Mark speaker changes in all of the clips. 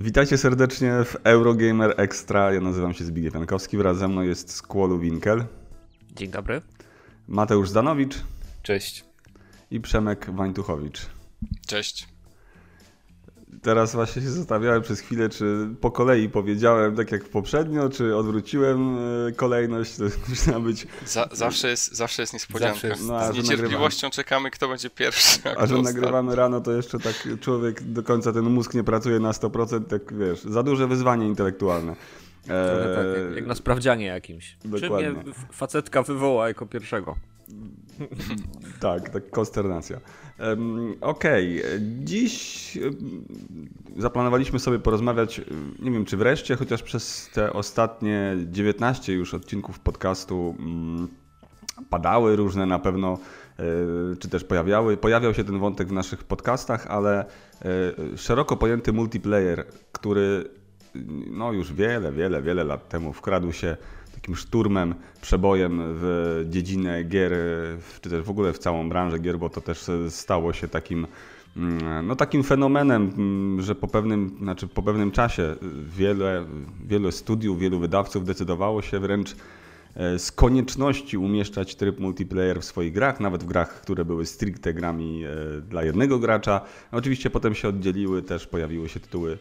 Speaker 1: Witajcie serdecznie w Eurogamer Extra. Ja nazywam się Zbigniew Jankowski, wraz ze mną jest Skłolu Winkel.
Speaker 2: Dzień dobry.
Speaker 1: Mateusz Zanowicz.
Speaker 3: Cześć.
Speaker 1: I Przemek Wańtuchowicz.
Speaker 4: Cześć.
Speaker 1: Teraz właśnie się zastanawiałem przez chwilę, czy po kolei powiedziałem tak jak poprzednio, czy odwróciłem e, kolejność. To musiała być.
Speaker 4: Za, zawsze, jest, zawsze jest niespodzianka. Zawsze jest.
Speaker 1: No,
Speaker 4: Z niecierpliwością czekamy, kto będzie pierwszy.
Speaker 1: A, a że nagrywamy rano, to jeszcze tak człowiek do końca ten mózg nie pracuje na 100%, tak wiesz, za duże wyzwanie intelektualne.
Speaker 2: Eee, tak, jak na sprawdzianie jakimś. Dokładnie. Czy mnie facetka wywoła jako pierwszego?
Speaker 1: tak, tak, konsternacja. Um, Okej, okay. dziś zaplanowaliśmy sobie porozmawiać, nie wiem czy wreszcie, chociaż przez te ostatnie 19 już odcinków podcastu um, padały różne na pewno, e, czy też pojawiały. Pojawiał się ten wątek w naszych podcastach, ale e, szeroko pojęty multiplayer, który no już wiele, wiele, wiele lat temu wkradł się takim szturmem, przebojem w dziedzinę gier, czy też w ogóle w całą branżę gier, bo to też stało się takim mm, no takim fenomenem, mm, że po pewnym, znaczy po pewnym czasie wiele, wiele studiów, wielu wydawców decydowało się wręcz e, z konieczności umieszczać tryb multiplayer w swoich grach, nawet w grach, które były stricte grami e, dla jednego gracza. Oczywiście potem się oddzieliły, też pojawiły się tytuły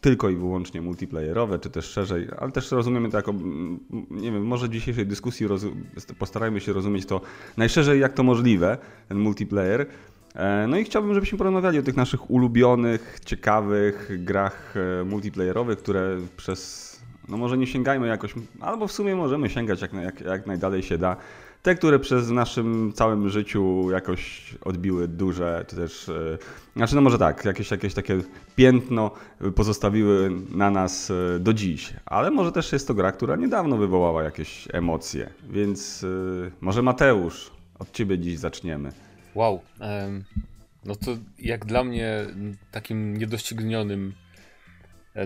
Speaker 1: tylko i wyłącznie multiplayerowe, czy też szerzej, ale też rozumiemy to jako, nie wiem, może w dzisiejszej dyskusji postarajmy się rozumieć to najszerzej jak to możliwe, ten multiplayer. E, no i chciałbym, żebyśmy porozmawiali o tych naszych ulubionych, ciekawych grach e, multiplayerowych, które przez, no może nie sięgajmy jakoś, albo w sumie możemy sięgać jak, jak, jak najdalej się da, te, które przez naszym całym życiu jakoś odbiły duże, czy też, e, znaczy no może tak, jakieś, jakieś takie piętno pozostawiły na nas e, do dziś, ale może też jest to gra, która niedawno wywołała jakieś emocje, więc e, może Mateusz, od ciebie dziś zaczniemy.
Speaker 3: Wow, no to jak dla mnie takim niedoścignionym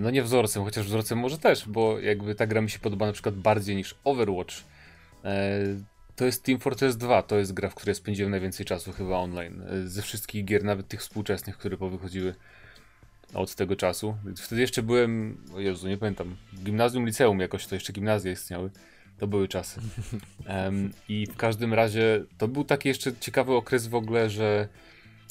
Speaker 3: no nie wzorcem, chociaż wzorcem może też, bo jakby ta gra mi się podoba na przykład bardziej niż Overwatch to jest Team Fortress 2, to jest gra, w której spędziłem najwięcej czasu chyba online. E, ze wszystkich gier, nawet tych współczesnych, które powychodziły od tego czasu. Wtedy jeszcze byłem, o Jezu, nie pamiętam, gimnazjum, liceum jakoś, to jeszcze gimnazje istniały. To były czasy. Um, I w każdym razie to był taki jeszcze ciekawy okres w ogóle, że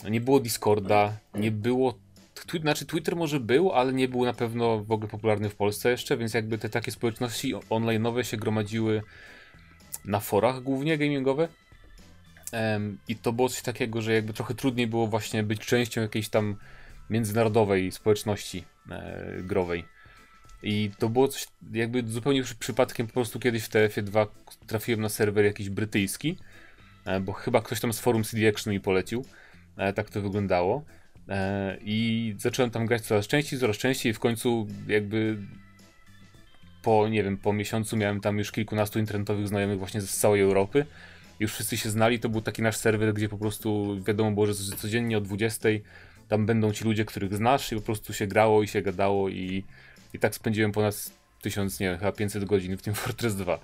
Speaker 3: nie było Discorda, nie było Twi znaczy Twitter może był, ale nie był na pewno w ogóle popularny w Polsce jeszcze, więc jakby te takie społeczności online'owe się gromadziły na forach głównie gamingowe. I to było coś takiego, że jakby trochę trudniej było właśnie być częścią jakiejś tam międzynarodowej społeczności e, growej. I to było coś jakby zupełnie przypadkiem po prostu kiedyś w TF2 trafiłem na serwer jakiś brytyjski, e, bo chyba ktoś tam z forum CD Action mi polecił. E, tak to wyglądało. I zacząłem tam grać coraz częściej, coraz częściej i w końcu jakby po, nie wiem, po miesiącu miałem tam już kilkunastu internetowych znajomych właśnie z całej Europy. Już wszyscy się znali, to był taki nasz serwer, gdzie po prostu wiadomo było, że codziennie o 20 tam będą ci ludzie, których znasz i po prostu się grało i się gadało i, i tak spędziłem ponad 1000, nie chyba 500 godzin w tym Fortress 2.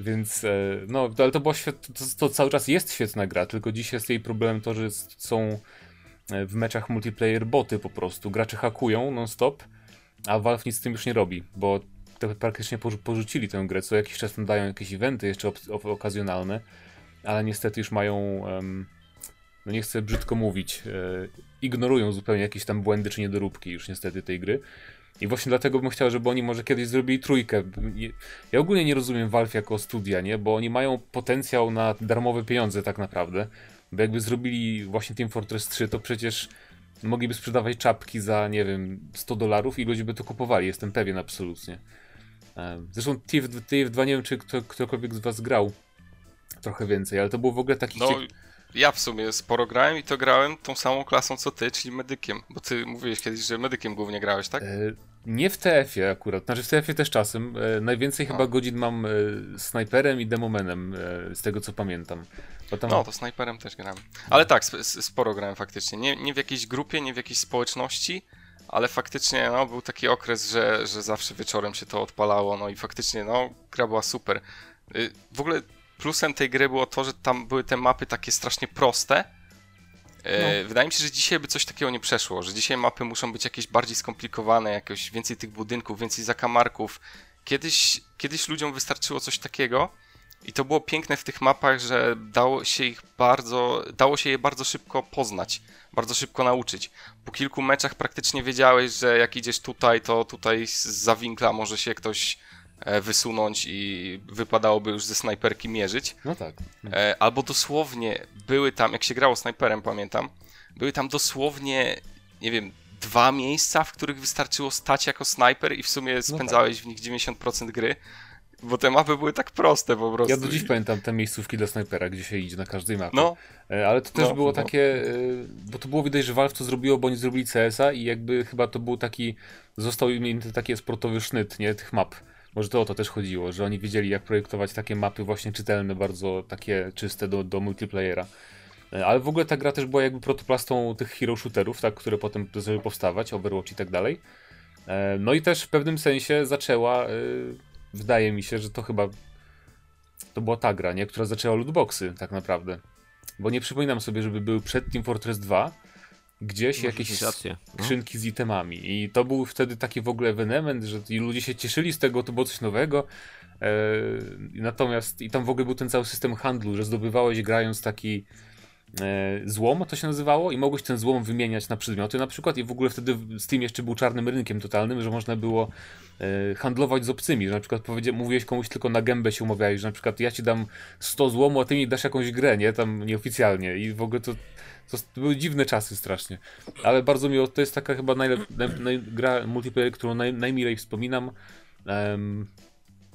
Speaker 3: Więc, e, no, ale to było świet, to, to, cały czas jest świetna gra, tylko dziś jest jej problemem to, że są e, w meczach multiplayer boty po prostu. Gracze hakują non-stop, a Valve nic z tym już nie robi, bo praktycznie porzucili tę grę. Co jakiś czas tam dają jakieś eventy jeszcze okazjonalne, ale niestety już mają, no nie chcę brzydko mówić, e, ignorują zupełnie jakieś tam błędy czy niedoróbki już niestety tej gry. I właśnie dlatego bym chciał, żeby oni może kiedyś zrobili trójkę. Ja ogólnie nie rozumiem Valve jako studia, nie? Bo oni mają potencjał na darmowe pieniądze tak naprawdę. Bo jakby zrobili właśnie Team Fortress 3, to przecież mogliby sprzedawać czapki za, nie wiem, 100 dolarów i ludzie by to kupowali, jestem pewien absolutnie. Zresztą TF, TF2 nie wiem, czy kto, ktokolwiek z was grał trochę więcej, ale to było w ogóle taki...
Speaker 4: No, ja w sumie sporo grałem i to grałem tą samą klasą co ty, czyli medykiem, bo ty mówiłeś kiedyś, że medykiem głównie grałeś, tak? E,
Speaker 3: nie w TF-ie akurat, znaczy w TF-ie też czasem. E, najwięcej chyba godzin mam e, snajperem i demomenem, e, z tego co pamiętam.
Speaker 4: Tam... No, to snajperem też grałem. Ale tak, sp sporo grałem faktycznie. Nie, nie w jakiejś grupie, nie w jakiejś społeczności, ale faktycznie no, był taki okres, że, że zawsze wieczorem się to odpalało, no i faktycznie no, gra była super. Y, w ogóle plusem tej gry było to, że tam były te mapy takie strasznie proste, E, no. Wydaje mi się, że dzisiaj by coś takiego nie przeszło, że dzisiaj mapy muszą być jakieś bardziej skomplikowane, jakoś więcej tych budynków, więcej zakamarków. Kiedyś, kiedyś ludziom wystarczyło coś takiego i to było piękne w tych mapach, że dało się ich bardzo, dało się je bardzo szybko poznać, bardzo szybko nauczyć. Po kilku meczach praktycznie wiedziałeś, że jak idziesz tutaj, to tutaj z winkla może się ktoś e, wysunąć i wypadałoby już ze snajperki mierzyć.
Speaker 3: No tak.
Speaker 4: E, albo dosłownie były tam, jak się grało snajperem, pamiętam, były tam dosłownie, nie wiem, dwa miejsca, w których wystarczyło stać jako snajper i w sumie spędzałeś no tak. w nich 90% gry. Bo te mapy były tak proste po prostu.
Speaker 3: Ja do dziś pamiętam te miejscówki dla snajpera, gdzie się idzie na każdej mapie. No. E, ale to też no, było no. takie, e, bo to było widać, że Valve to zrobiło, bo oni zrobili CS-a i jakby chyba to był taki, został im taki sportowy sznyt, nie, tych map. Może to o to też chodziło, że oni wiedzieli jak projektować takie mapy właśnie czytelne, bardzo takie czyste do, do multiplayera. E, ale w ogóle ta gra też była jakby protoplastą tych hero shooterów, tak, które potem zaczęły powstawać, Overwatch i tak dalej. No i też w pewnym sensie zaczęła wydaje mi się, że to chyba to była ta gra, nie? która zaczęła lootboxy tak naprawdę. Bo nie przypominam sobie, żeby były przed Team Fortress 2 gdzieś jakieś no. skrzynki z itemami. I to był wtedy taki w ogóle ewenement, że ludzie się cieszyli z tego, to było coś nowego. Eee, natomiast i tam w ogóle był ten cały system handlu, że zdobywałeś grając taki złom, to się nazywało, i mogłeś ten złom wymieniać na przedmioty na przykład i w ogóle wtedy Steam jeszcze był czarnym rynkiem totalnym, że można było e, handlować z obcymi, że na przykład mówiłeś komuś tylko na gębę się umawiałeś, że na przykład ja ci dam 100 złomu, a ty mi dasz jakąś grę, nie? Tam nieoficjalnie i w ogóle to, to były dziwne czasy strasznie. Ale bardzo miło, to jest taka chyba najlep, naj, naj, gra multiplayer, którą naj, najmilej wspominam. Um,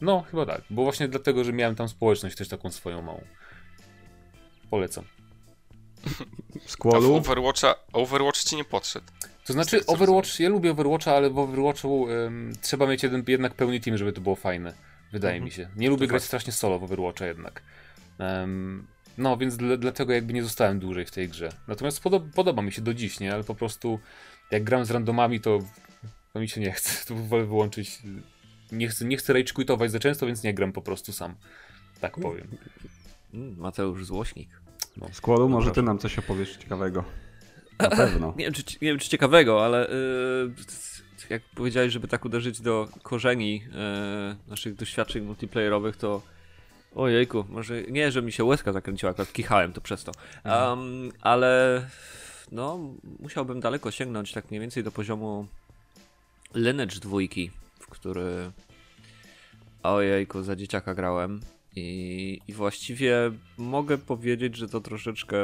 Speaker 3: no, chyba tak, bo właśnie dlatego, że miałem tam społeczność też taką swoją małą. Polecam.
Speaker 4: Squallu? Overwatcha, Overwatch ci nie podszedł.
Speaker 3: To znaczy, Overwatch, ja lubię Overwatcha, ale w Overwatchu um, trzeba mieć jeden, jednak pełny team, żeby to było fajne. Wydaje mhm. mi się. Nie lubię to grać fakt. strasznie solo w Overwatcha jednak. Um, no, więc dla, dlatego jakby nie zostałem dłużej w tej grze. Natomiast podoba, podoba mi się do dziś, nie? Ale po prostu jak gram z randomami, to, to mi się nie chce. To wolę wyłączyć. Nie chcę, nie chcę rage quitować za często, więc nie gram po prostu sam. Tak powiem.
Speaker 2: Mm, Mateusz Złośnik.
Speaker 1: No, Składu, może ty nam coś opowiesz ciekawego. Na pewno.
Speaker 2: nie, wiem, czy, nie wiem, czy ciekawego, ale yy, jak powiedziałeś, żeby tak uderzyć do korzeni yy, naszych doświadczeń multiplayerowych, to ojejku, może nie, że mi się łezka zakręciła, akurat kichałem to przez to. Um, ale no, musiałbym daleko sięgnąć tak mniej więcej do poziomu Lineage dwójki, w który ojejku, za dzieciaka grałem. I, I właściwie mogę powiedzieć, że to troszeczkę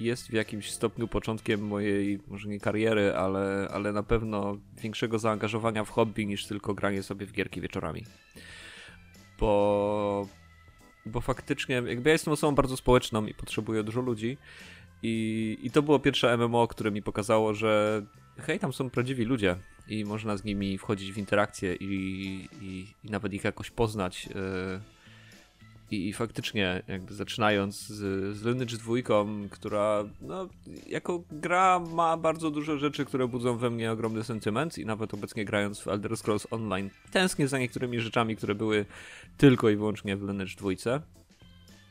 Speaker 2: jest w jakimś stopniu początkiem mojej, może nie kariery, ale, ale na pewno większego zaangażowania w hobby niż tylko granie sobie w gierki wieczorami. Bo, bo faktycznie, jakby ja jestem osobą bardzo społeczną i potrzebuję dużo ludzi. I, I to było pierwsze MMO, które mi pokazało, że hej, tam są prawdziwi ludzie i można z nimi wchodzić w interakcję i, i, i nawet ich jakoś poznać. Yy i, I, faktycznie, jakby zaczynając z, z Lineage 2, która no, jako gra ma bardzo dużo rzeczy, które budzą we mnie ogromny sentyment i nawet obecnie grając w Elder Scrolls Online tęsknię za niektórymi rzeczami, które były tylko i wyłącznie w Lineage 2.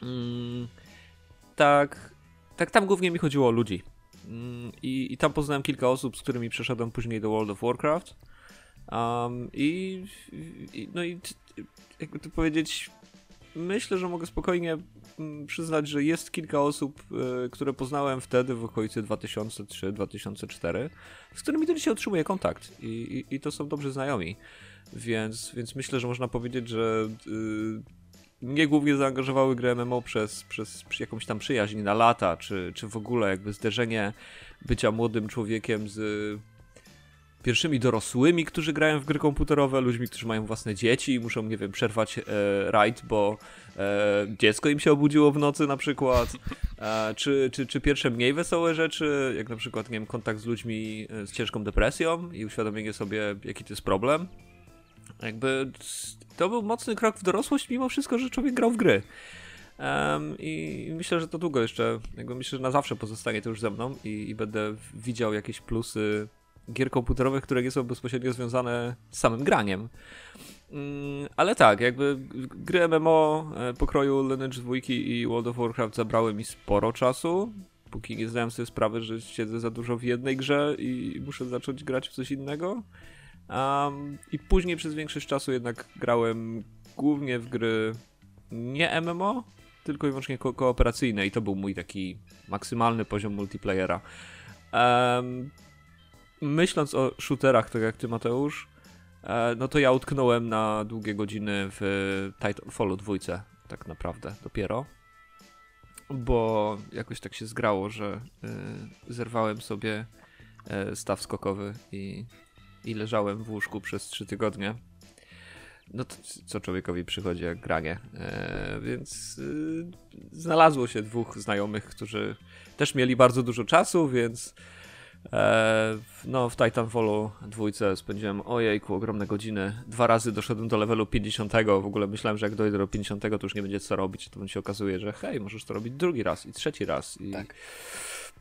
Speaker 2: Mm, tak, tak tam głównie mi chodziło o ludzi. Mm, i, I tam poznałem kilka osób, z którymi przeszedłem później do World of Warcraft. Um, i, i, no i jakby to powiedzieć, myślę, że mogę spokojnie mm, przyznać, że jest kilka osób, e, które poznałem wtedy w okolicy 2003-2004, z którymi do dzisiaj utrzymuję kontakt I, i, i, to są dobrzy znajomi. Więc, więc myślę, że można powiedzieć, że yy, mnie głównie zaangażowały gry MMO przez, przez jakąś tam przyjaźń na lata, czy, czy w ogóle jakby zderzenie bycia młodym człowiekiem z pierwszymi dorosłymi, którzy grają w gry komputerowe, ludźmi, którzy mają własne dzieci i muszą, nie wiem, przerwać e, rajd, bo e, dziecko im się obudziło w nocy na przykład, e, czy, czy, czy pierwsze mniej wesołe rzeczy, jak na przykład, nie wiem, kontakt z ludźmi e, z ciężką depresją i uświadomienie sobie, jaki to jest problem. Jakby to był mocny krok w dorosłość, mimo wszystko, że człowiek grał w gry. Um, I myślę, że to długo jeszcze, jakby myślę, że na zawsze pozostanie to już ze mną i, i będę widział jakieś plusy gier komputerowych, które nie są bezpośrednio związane z samym graniem. Mm, ale tak, jakby gry MMO e, pokroju Lineage 2 i World of Warcraft zabrały mi sporo czasu. póki nie zdałem sobie sprawy, że siedzę za dużo w jednej grze i muszę zacząć grać w coś innego. Um, I później przez większość czasu jednak grałem głównie w gry nie MMO, tylko i wyłącznie ko kooperacyjne i to był mój taki maksymalny poziom multiplayera. Um, myśląc o shooterach, tak jak ty Mateusz, e, no to ja utknąłem na długie godziny w Titanfallu dwójce, tak naprawdę dopiero. Bo jakoś tak się zgrało, że y, zerwałem sobie y, staw skokowy i, i leżałem w łóżku przez trzy tygodnie no to co człowiekowi przychodzi jak granie. E, więc e, znalazło się dwóch znajomych, którzy też mieli bardzo dużo czasu, więc e, no w Titanfallu dwójce spędziłem ojejku ogromne godziny. Dwa razy doszedłem do levelu 50. W ogóle myślałem, że jak dojdę do 50 to już nie będzie co robić. To się okazuje, że hej, możesz to robić drugi raz i trzeci raz. I tak.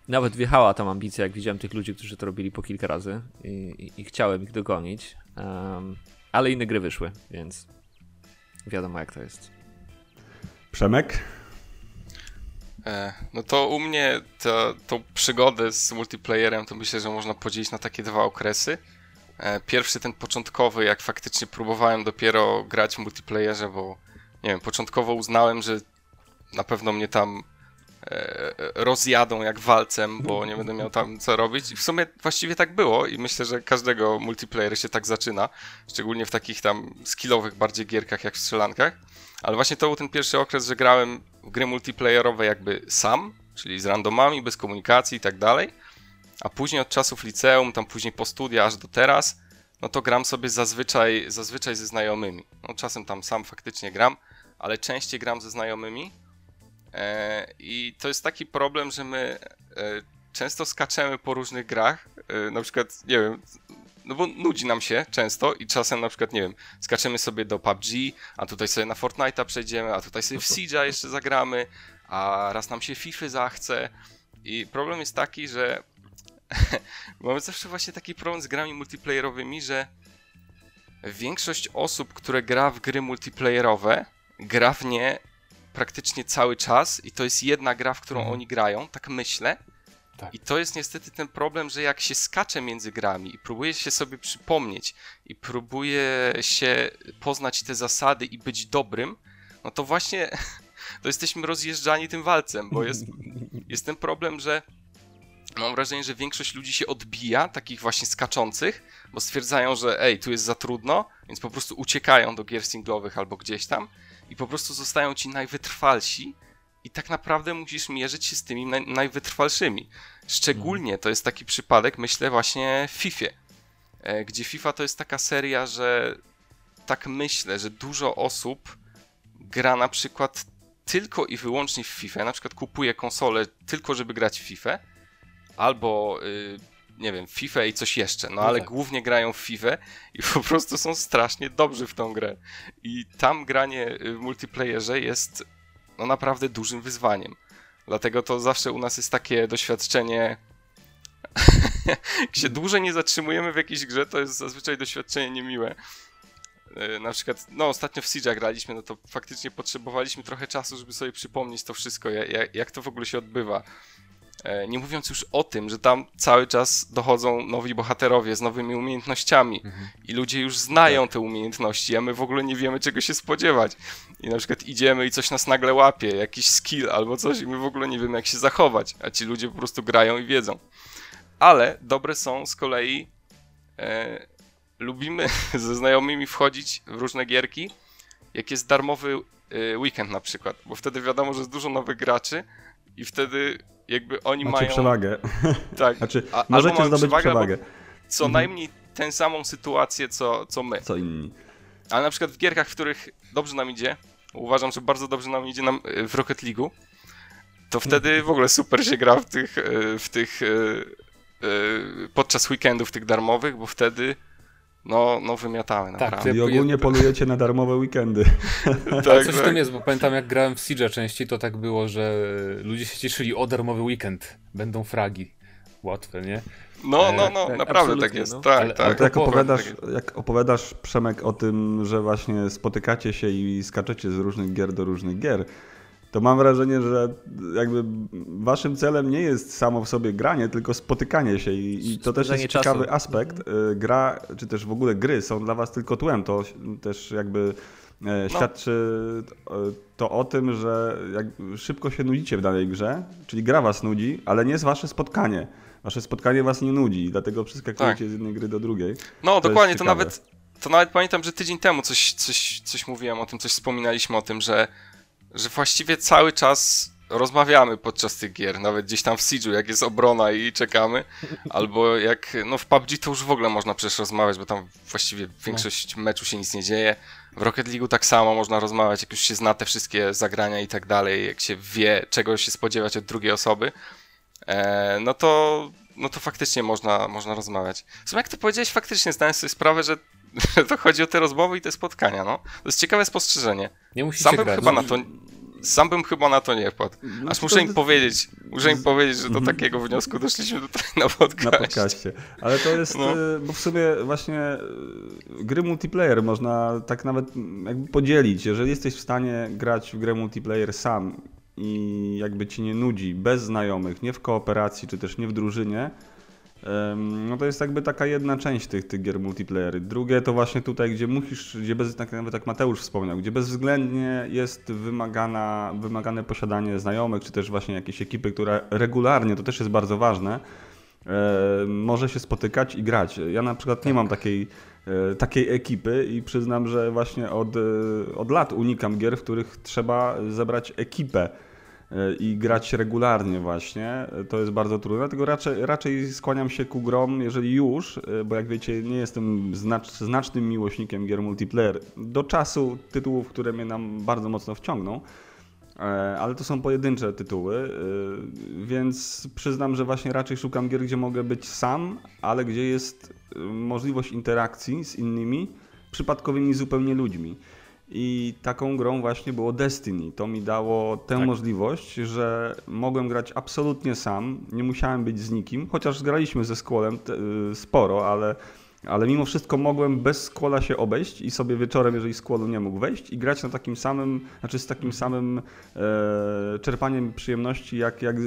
Speaker 2: Nawet wjechała tam ambicja, jak widziałem tych ludzi, którzy to robili po kilka razy i, i, i chciałem ich dogonić. Um, ale inne gry wyszły, więc wiadomo jak to jest.
Speaker 1: Przemek?
Speaker 4: E, no to u mnie to, tą przygodę z multiplayerem to myślę, że można podzielić na takie dwa okresy. E, pierwszy ten początkowy, jak faktycznie próbowałem dopiero grać w multiplayerze, bo nie wiem, początkowo uznałem, że na pewno mnie tam E, rozjadą jak walcem, bo nie będę miał tam co robić. I w sumie właściwie tak było i myślę, że każdego multiplayer się tak zaczyna, szczególnie w takich tam skillowych bardziej gierkach jak w strzelankach. Ale właśnie to był ten pierwszy okres, że grałem w gry multiplayerowe jakby sam, czyli z randomami, bez komunikacji i tak dalej. A później od czasów liceum, tam później po studia aż do teraz, no to gram sobie zazwyczaj, zazwyczaj ze znajomymi. No czasem tam sam faktycznie gram, ale częściej gram ze znajomymi. E, I to jest taki problem, że my e, często skaczemy po różnych grach. E, na przykład, nie wiem, no bo nudzi nam się często i czasem na przykład, nie wiem, skaczemy sobie do PUBG, a tutaj sobie na Fortnite'a przejdziemy, a tutaj sobie w Siege'a jeszcze zagramy, a raz nam się FIFA zachce. I problem jest taki, że mamy zawsze właśnie taki problem z grami multiplayerowymi, że większość osób, które gra w gry multiplayerowe, gra w nie praktycznie cały czas i to jest jedna gra, w którą mhm. oni grają, tak myślę. Tak. I to jest niestety ten problem, że jak się skacze między grami i próbuje się sobie przypomnieć i próbuje się poznać te zasady i być dobrym, no to właśnie to jesteśmy rozjeżdżani tym walcem, bo jest, jest ten problem, że mam wrażenie, że większość ludzi się odbija, takich właśnie skaczących, bo stwierdzają, że ej, tu jest za trudno, więc po prostu uciekają do gier singlowych albo gdzieś tam i po prostu zostają ci najwytrwalsi i tak naprawdę musisz mierzyć się z tymi naj, najwytrwalszymi. Szczególnie to jest taki przypadek, myślę, właśnie w FIFA, e, gdzie FIFA to jest taka seria, że tak myślę, że dużo osób gra na przykład tylko i wyłącznie w FIFA, na przykład kupuje konsolę tylko, żeby grać w FIFA, albo y, nie wiem, FIFA i coś jeszcze, no, no ale tak. głównie grają w FIFA i po prostu są strasznie dobrzy w tą grę. I tam granie w multiplayerze jest no naprawdę dużym wyzwaniem. Dlatego to zawsze u nas jest takie doświadczenie. Jak się dłużej nie zatrzymujemy w jakiejś grze, to jest zazwyczaj doświadczenie niemiłe. E, na przykład, no ostatnio w Siege'a graliśmy, no to faktycznie potrzebowaliśmy trochę czasu, żeby sobie przypomnieć to wszystko, jak, jak to w ogóle się odbywa. E, nie mówiąc już o tym, że tam cały czas dochodzą nowi bohaterowie z nowymi umiejętnościami mhm. i ludzie już znają tak. te umiejętności, a my w ogóle nie wiemy czego się spodziewać. I na przykład idziemy i coś nas nagle łapie, jakiś skill albo coś i my w ogóle nie wiemy jak się zachować, a ci ludzie po prostu grają i wiedzą. Ale dobre są z kolei e, lubimy ze znajomymi wchodzić w różne gierki, jak jest darmowy e, weekend na przykład, bo wtedy wiadomo, że jest dużo nowych graczy i wtedy jakby oni
Speaker 1: Macie
Speaker 4: mają...
Speaker 1: przewagę.
Speaker 4: Tak.
Speaker 1: Znaczy, a, możecie zdobyć przewagę. przewagę.
Speaker 4: Co mhm. najmniej tę samą sytuację, co, co my.
Speaker 1: Co inni.
Speaker 4: Ale na przykład w gierkach, w których dobrze nam idzie, uważam, że bardzo dobrze nam idzie nam e, w Rocket League'u, to wtedy w ogóle super się gra w tych, e, w tych e, podczas weekendów tych darmowych, bo wtedy no, no wymiatamy tak, naprawdę.
Speaker 1: I ogólnie polujecie na darmowe weekendy.
Speaker 3: tak, coś tak. w tym jest, bo pamiętam jak grałem w Siege'a częściej, to tak było, że ludzie się cieszyli o darmowy weekend, będą fragi. Łatwe, nie?
Speaker 4: No, no, no, tak, naprawdę tak jest. No. Tak, ale, tak. Ale
Speaker 1: jak opowiadasz, jak opowiadasz, Przemek, o tym, że właśnie spotykacie się i skaczecie z różnych gier do różnych gier, to mam wrażenie, że jakby waszym celem nie jest samo w sobie granie, tylko spotykanie się i, i to też jest
Speaker 2: czasu.
Speaker 1: ciekawy aspekt. Y, gra, czy też w ogóle gry są dla was tylko tłem. To też jakby e,
Speaker 4: No.
Speaker 1: świadczy e, to o tym, że jak szybko się nudzicie w danej grze, czyli gra was nudzi, ale nie jest wasze spotkanie. Wasze spotkanie was nie nudzi, i dlatego przeskakujecie
Speaker 4: Tak.
Speaker 1: z jednej gry do drugiej.
Speaker 4: No,
Speaker 1: jest
Speaker 4: dokładnie, to nawet, to nawet pamiętam, że tydzień temu coś, coś, coś mówiłem o tym, coś wspominaliśmy o tym, że, że właściwie cały czas rozmawiamy podczas tych gier, nawet gdzieś tam w Siege'u, jak jest obrona i czekamy, albo jak, no w PUBG to już w ogóle można przecież rozmawiać, bo tam właściwie większość meczu się nic nie dzieje. W Rocket League'u tak samo można rozmawiać, jak już się zna te wszystkie zagrania i tak dalej, jak się wie, czego się spodziewać od drugiej osoby, e, no to no to faktycznie można, można rozmawiać. W sumie jak to powiedziałeś, faktycznie zdałem sobie sprawę, że, że to chodzi o te rozmowy i te spotkania, no. To jest ciekawe spostrzeżenie.
Speaker 3: Nie musicie
Speaker 4: Sam bym
Speaker 3: grać.
Speaker 4: chyba na to... Sam bym chyba na to nie wpadł.
Speaker 1: No
Speaker 4: Aż
Speaker 1: to-
Speaker 4: muszę im powiedzieć, muszę im powiedzieć, że do takiego wniosku doszliśmy tutaj na
Speaker 1: Na
Speaker 4: podcaście.
Speaker 1: podcaście. Ale to jest,
Speaker 4: No.
Speaker 1: e, bo w sumie właśnie e, gry multiplayer można tak nawet jakby podzielić. Jeżeli jesteś w stanie grać w grę multiplayer sam i jakby ci nie nudzi, bez znajomych, nie w kooperacji, czy też nie w drużynie, no to jest jakby taka jedna część tych, tych gier multiplayer. Drugie to właśnie tutaj, gdzie musisz, gdzie bez, tak nawet jak Mateusz wspomniał, gdzie bezwzględnie jest wymagana, wymagane posiadanie znajomych, czy też właśnie jakiejś ekipy, która regularnie, to też jest bardzo ważne, e, może się spotykać i grać. Ja na przykład nie mam takiej, e, takiej ekipy i przyznam, że właśnie od, e, od lat unikam gier, w których trzeba zebrać ekipę i grać regularnie właśnie. To jest bardzo trudne, dlatego raczej, raczej skłaniam się ku grom, jeżeli już, e, bo jak wiecie, nie jestem znacz, znacznym miłośnikiem gier multiplayer. Do czasu tytułów, które mnie nam bardzo mocno wciągną, E, ale to są pojedyncze tytuły, e, więc przyznam, że właśnie raczej szukam gier, gdzie mogę być sam, ale gdzie jest możliwość interakcji z innymi, przypadkowymi zupełnie ludźmi. I taką grą właśnie było Destiny. To mi dało tę
Speaker 3: Tak.
Speaker 1: możliwość, że mogłem grać absolutnie sam, nie musiałem być z nikim, chociaż graliśmy ze Squallem y, sporo, ale, ale mimo wszystko mogłem bez Squalla się obejść i sobie wieczorem, jeżeli Squallu nie mógł wejść i grać na takim samym, znaczy z takim samym e, czerpaniem przyjemności, jak, jak e,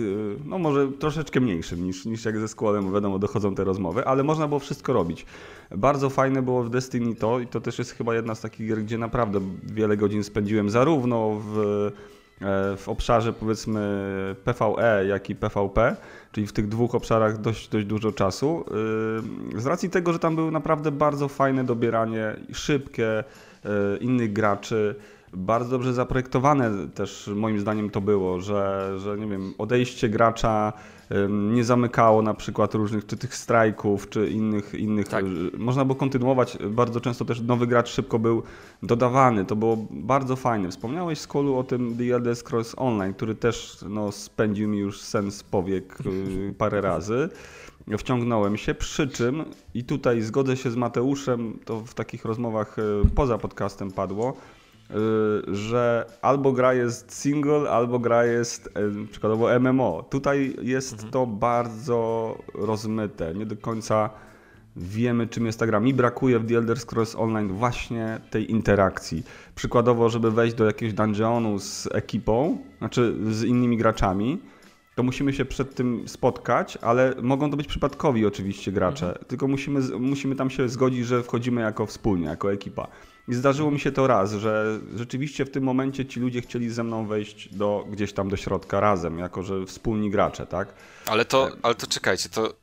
Speaker 1: no może troszeczkę mniejszym niż, niż jak ze bo wiadomo, dochodzą te rozmowy, ale można było wszystko robić. Bardzo fajne było w Destiny to i to też jest chyba jedna z takich gier, gdzie naprawdę wiele godzin spędziłem zarówno w, w obszarze powiedzmy PvE, jak i PvP, czyli w tych dwóch obszarach dość, dość dużo czasu. Yy, Z racji tego, że tam było naprawdę bardzo fajne dobieranie, szybkie yy, innych graczy, bardzo dobrze zaprojektowane też moim zdaniem to było, że, że nie wiem, odejście gracza nie zamykało na przykład różnych czy tych strajków, czy innych, innych
Speaker 2: Tak.
Speaker 1: y, można było kontynuować, bardzo często też nowy gracz szybko był dodawany, to było bardzo fajne. Wspomniałeś z kolu o tym The Elder Scrolls Online, który też no, spędził mi już sen z powiek y, parę razy. Wciągnąłem się, przy czym i tutaj zgodzę się z Mateuszem, to w takich rozmowach y, poza podcastem padło, że albo gra jest single, albo gra jest y, przykładowo MMO. Tutaj jest to bardzo rozmyte, nie do końca wiemy czym jest ta gra. Mi brakuje w The Elder Scrolls Online właśnie tej interakcji. Przykładowo, żeby wejść do jakiegoś dungeonu z ekipą, znaczy z innymi graczami, to musimy się przed tym spotkać, ale mogą to być przypadkowi oczywiście gracze, tylko musimy, musimy tam się zgodzić, że wchodzimy jako wspólnie, jako ekipa. I zdarzyło mi się to raz, że rzeczywiście w tym momencie ci ludzie chcieli ze mną wejść do, gdzieś tam do środka razem, jako że wspólni gracze, tak?
Speaker 4: Ale to, ale to czekajcie, to,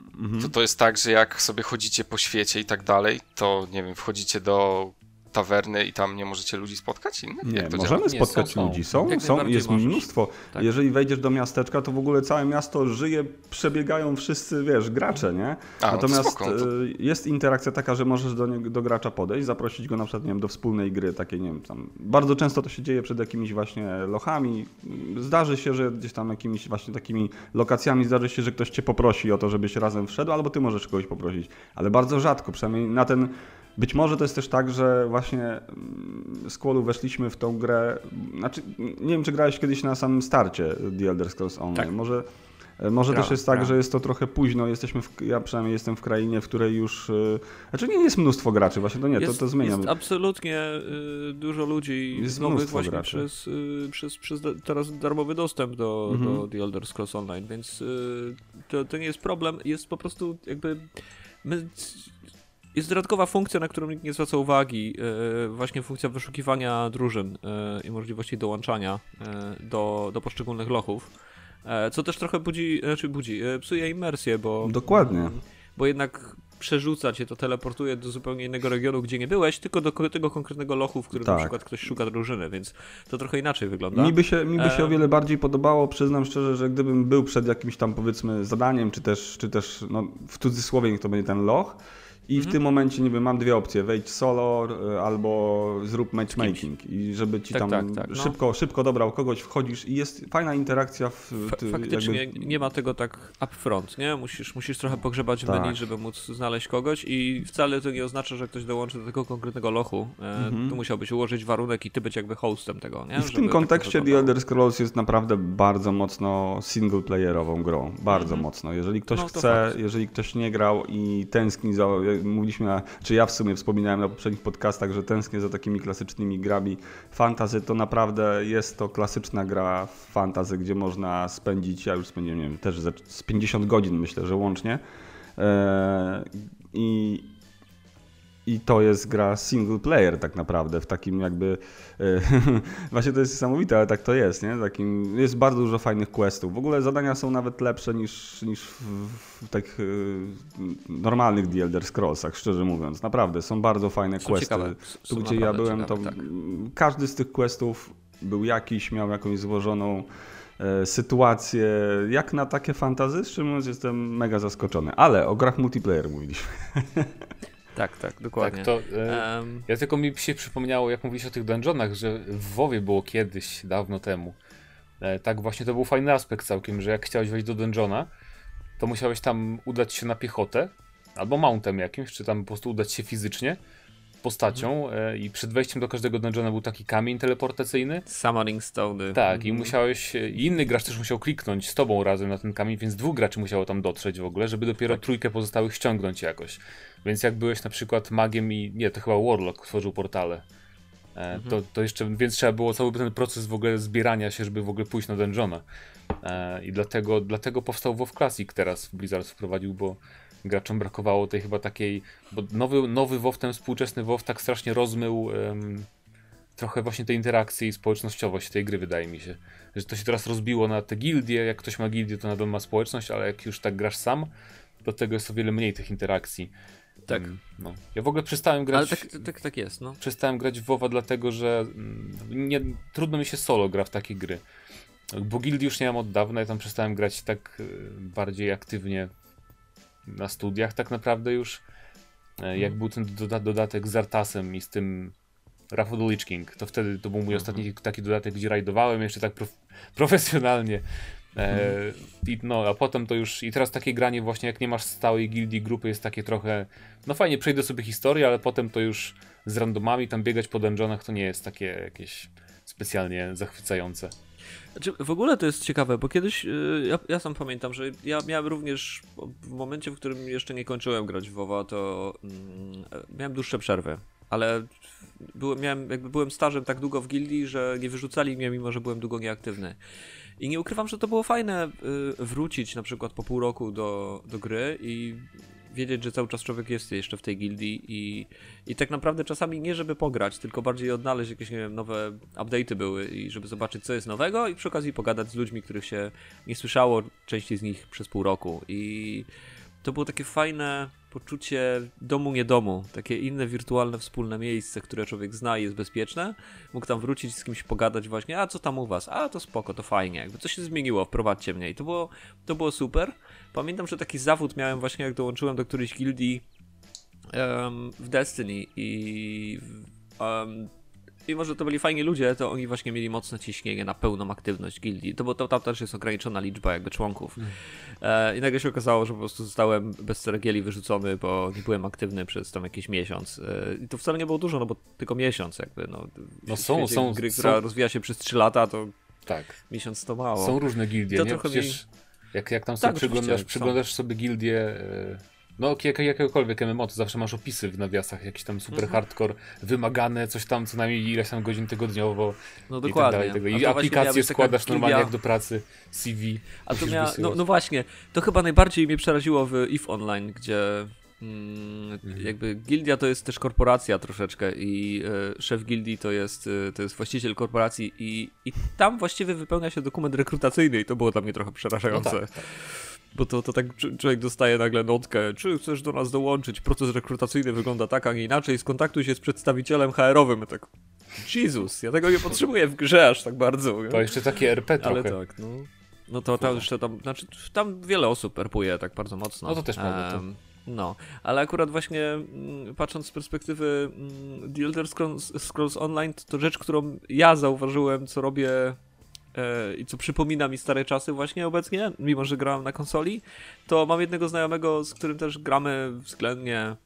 Speaker 4: to, to jest tak, że jak sobie chodzicie po świecie i tak dalej, to nie wiem, wchodzicie do tawerny i tam nie możecie ludzi spotkać innych?
Speaker 1: Nie, możemy
Speaker 3: Nie,
Speaker 1: spotkać
Speaker 3: są, są.
Speaker 1: ludzi. Są, są jest
Speaker 2: możesz.
Speaker 1: mnóstwo.
Speaker 2: Tak.
Speaker 1: Jeżeli wejdziesz do miasteczka, to w ogóle całe miasto żyje, przebiegają wszyscy, wiesz, gracze, nie?
Speaker 4: A, no to
Speaker 1: Natomiast
Speaker 4: spoko, to-
Speaker 1: y, jest interakcja taka, że możesz do, niego, do gracza podejść, zaprosić go na przykład, nie wiem, do wspólnej gry, takiej, nie wiem, tam. Bardzo często to się dzieje przed jakimiś właśnie lochami. Zdarzy się, że gdzieś tam jakimiś właśnie takimi lokacjami zdarzy się, że ktoś cię poprosi o to, żebyś razem wszedł, albo ty możesz kogoś poprosić. Ale bardzo rzadko, przynajmniej na ten być może to jest też tak, że właśnie mm, z Qualu weszliśmy w tą grę. Znaczy, nie wiem, czy grałeś kiedyś na samym starcie The Elder Scrolls Online.
Speaker 2: Tak.
Speaker 1: Może, E, Może
Speaker 2: Gra,
Speaker 1: też jest tak,
Speaker 2: gra.
Speaker 1: że jest to trochę późno. Jesteśmy w, ja przynajmniej jestem w krainie, w której już. e, Znaczy nie jest mnóstwo graczy, właśnie to nie,
Speaker 2: jest,
Speaker 1: to, to zmienia.
Speaker 2: Jest absolutnie y, dużo ludzi
Speaker 1: Jest
Speaker 2: nowych właśnie
Speaker 1: graczy.
Speaker 2: przez, y, przez, przez teraz darmowy dostęp do,
Speaker 1: Mhm.
Speaker 2: do The Elder Scrolls Online, więc y, to, to nie jest problem. Jest po prostu jakby... My, jest dodatkowa funkcja, na którą nikt nie zwraca uwagi. y, właśnie funkcja wyszukiwania drużyn y, i możliwości dołączania y, do, do poszczególnych lochów. E, Co też trochę budzi, znaczy budzi, e, psuje imersję, bo
Speaker 1: Dokładnie.
Speaker 2: bo jednak przerzuca cię, to teleportuje do zupełnie innego regionu, gdzie nie byłeś, tylko do tego konkretnego lochu, w którym
Speaker 1: Tak.
Speaker 2: na przykład ktoś szuka drużyny, więc to trochę inaczej wygląda.
Speaker 1: Mi by, się, mi by się o wiele bardziej podobało, przyznam szczerze, że gdybym był przed jakimś tam powiedzmy zadaniem, czy też, czy też no, w cudzysłowie niech to będzie ten loch i
Speaker 2: Mhm.
Speaker 1: w tym momencie, nie wiem, mam dwie opcje, wejdź solo y, albo zrób matchmaking i żeby ci
Speaker 2: Tak,
Speaker 1: tam
Speaker 2: tak, tak, no.
Speaker 1: szybko, szybko dobrał kogoś, wchodzisz i jest fajna interakcja w ty,
Speaker 2: faktycznie
Speaker 1: jakby-
Speaker 2: nie ma tego tak upfront, nie? Musisz, musisz trochę pogrzebać w
Speaker 1: Tak.
Speaker 2: menu, żeby móc znaleźć kogoś i wcale to nie oznacza, że ktoś dołączy do tego konkretnego lochu. E, Tu musiałbyś ułożyć warunek i ty być jakby hostem tego, nie?
Speaker 1: Mhm. I w
Speaker 2: Żeby
Speaker 1: tym kontekście The. Elder Scrolls jest naprawdę bardzo mocno singleplayerową grą. Bardzo mocno. Jeżeli ktoś
Speaker 2: Mhm. No,
Speaker 1: chce, jeżeli ktoś nie grał i tęskni za. Mówiliśmy, czy ja w sumie wspominałem na poprzednich podcastach, że tęsknię za takimi klasycznymi grami fantazy, to naprawdę jest to klasyczna gra fantazy, gdzie można spędzić, ja już spędziłem, nie wiem, też z 50 godzin myślę, że łącznie. Eee, I, i to jest gra single player tak naprawdę, w takim jakby... e, Właśnie to jest niesamowite, ale tak to jest, nie? Takim, jest bardzo dużo fajnych questów. W ogóle zadania są nawet lepsze niż, niż w, w takich e, normalnych The Elder Scrollsach, szczerze mówiąc. Naprawdę, są bardzo fajne
Speaker 2: Są
Speaker 1: questy.
Speaker 2: ciekawe,
Speaker 1: Tu, gdzie ja byłem, to
Speaker 2: ciekawe, tak.
Speaker 1: mm, każdy z tych questów był jakiś, miał jakąś złożoną e, sytuację, jak na takie fantazy, czym mówiąc jestem mega zaskoczony. Ale o grach multiplayer mówiliśmy.
Speaker 2: Tak, tak, dokładnie.
Speaker 3: Tak, to, e,
Speaker 2: Em,
Speaker 3: ja tylko mi się przypomniało, jak mówiliście o tych dungeonach, że w WoWie było kiedyś, dawno temu. E, tak właśnie to był fajny aspekt całkiem, że jak chciałeś wejść do dungeona, to musiałeś tam udać się na piechotę, albo mountem jakimś, czy tam po prostu udać się fizycznie, postacią e, i przed wejściem do każdego dungeona był taki kamień teleportacyjny.
Speaker 2: Summoning Stone.
Speaker 3: Tak, i musiałeś, e, i inny gracz też musiał kliknąć z tobą razem na ten kamień, więc dwóch graczy musiało tam dotrzeć w ogóle, żeby dopiero trójkę pozostałych ściągnąć jakoś. Więc jak byłeś na przykład magiem i, nie, to chyba Warlock tworzył portale, e, to, to jeszcze, więc trzeba było cały ten proces w ogóle zbierania się, żeby w ogóle pójść na dungeona. I dlatego, dlatego powstał WoW Classic teraz Blizzard wprowadził, bo graczom brakowało tej chyba takiej, bo nowy, nowy WoW, ten współczesny WoW tak strasznie rozmył em, trochę właśnie tej interakcji i społecznościowość tej gry, wydaje mi się. Że to się teraz rozbiło na te gildie, jak ktoś ma gildię, to nadal ma społeczność, ale jak już tak grasz sam, do tego jest o wiele mniej tych interakcji.
Speaker 2: Tak.
Speaker 3: Mm, No. Ja w ogóle przestałem grać...
Speaker 2: Ale tak, tak, tak jest, no.
Speaker 3: Przestałem grać w WoWa dlatego, że mm, nie, trudno mi się solo gra w takie gry. Bo gildii już nie mam od dawna i tam przestałem grać tak y, bardziej aktywnie na studiach tak naprawdę już. E, Jak był ten doda dodatek z Artasem i z tym Lich King, to wtedy to był mój ostatni taki dodatek, gdzie rajdowałem jeszcze tak prof profesjonalnie. E, i, no, a potem to już, i teraz takie granie właśnie, jak nie masz stałej gildii grupy, jest takie trochę, no fajnie, przejdę sobie historię, ale potem to już z randomami tam biegać po dungeonach to nie jest takie jakieś specjalnie zachwycające.
Speaker 2: Znaczy, w ogóle to jest ciekawe, bo kiedyś, y, ja, ja sam pamiętam, że ja miałem również, w momencie, w którym jeszcze nie kończyłem grać w WoWa, to mm, miałem dłuższe przerwy, ale byłem, miałem, jakby byłem stażem tak długo w gildii, że nie wyrzucali mnie, mimo że byłem długo nieaktywny. I nie ukrywam, że to było fajne y, wrócić na przykład po pół roku do, do gry i wiedzieć, że cały czas człowiek jest jeszcze w tej gildii i, i tak naprawdę czasami nie żeby pograć, tylko bardziej odnaleźć jakieś, nie wiem, nowe update'y były i żeby zobaczyć, co jest nowego i przy okazji pogadać z ludźmi, których się nie słyszało, częściej z nich przez pół roku. I to było takie fajne poczucie domu nie domu, takie inne wirtualne wspólne miejsce, które człowiek zna i jest bezpieczne. Mógł tam wrócić z kimś pogadać właśnie, a co tam u was? A to spoko, to fajnie, jakby co się zmieniło, wprowadźcie mnie i to było, to było super. Pamiętam, że taki zawód miałem właśnie jak dołączyłem do którejś gildii em, w Destiny i em, mimo, że to byli fajni ludzie, to oni właśnie mieli mocne ciśnienie na pełną aktywność gildii. To bo to, tam też jest ograniczona liczba jakby członków. E, I nagle się okazało, że po prostu zostałem bez ceregieli wyrzucony, bo nie byłem aktywny przez tam jakiś miesiąc. E, I to wcale nie było dużo, no bo tylko miesiąc jakby. No,
Speaker 3: No są- są-
Speaker 2: gry,
Speaker 3: są-
Speaker 2: która rozwija się przez 3 lata, to
Speaker 3: Tak.
Speaker 2: miesiąc to mało.
Speaker 3: Są różne gildie,
Speaker 2: To
Speaker 3: nie?
Speaker 2: trochę
Speaker 3: Przecież Jak, jak tam sobie
Speaker 2: Tak,
Speaker 3: przyglądasz, przyglądasz sobie gildię, e, no jak, jakiegokolwiek MMO, to zawsze masz opisy w nawiasach, jakiś tam super
Speaker 2: Mhm.
Speaker 3: hardcore, wymagane, coś tam co najmniej ileś tam godzin tygodniowo
Speaker 2: No
Speaker 3: i tak
Speaker 2: dokładnie.
Speaker 3: dalej. I
Speaker 2: taka
Speaker 3: składasz normalnie jak do pracy, CV.
Speaker 2: A to miała, no, no właśnie, to chyba najbardziej mnie przeraziło w EVE Online, gdzie mm,
Speaker 3: Mhm.
Speaker 2: jakby gildia to jest też korporacja troszeczkę i e, szef gildii to jest, e, to jest właściciel korporacji i, i tam właściwie wypełnia się dokument rekrutacyjny i to było dla mnie trochę przerażające.
Speaker 3: No tak, tak.
Speaker 2: Bo to, to tak cz- człowiek dostaje nagle notkę, czy chcesz do nas dołączyć, proces rekrutacyjny wygląda tak, a nie inaczej, skontaktuj się z przedstawicielem HR-owym. Tak, Jezus, ja tego nie potrzebuję w grze aż tak bardzo. nie?
Speaker 3: To jeszcze takie RP
Speaker 2: Ale
Speaker 3: trochę.
Speaker 2: tak, no. No to tam jeszcze tam, znaczy tam wiele osób perpuje tak bardzo mocno.
Speaker 3: No to też prawda,
Speaker 2: No, ale akurat właśnie mm, patrząc z perspektywy mm, The Elder Scrolls, Scrolls Online, to, to rzecz, którą ja zauważyłem, co robię i co przypomina mi stare czasy właśnie obecnie, mimo że grałem na konsoli, to mam jednego znajomego, z którym też gramy względnie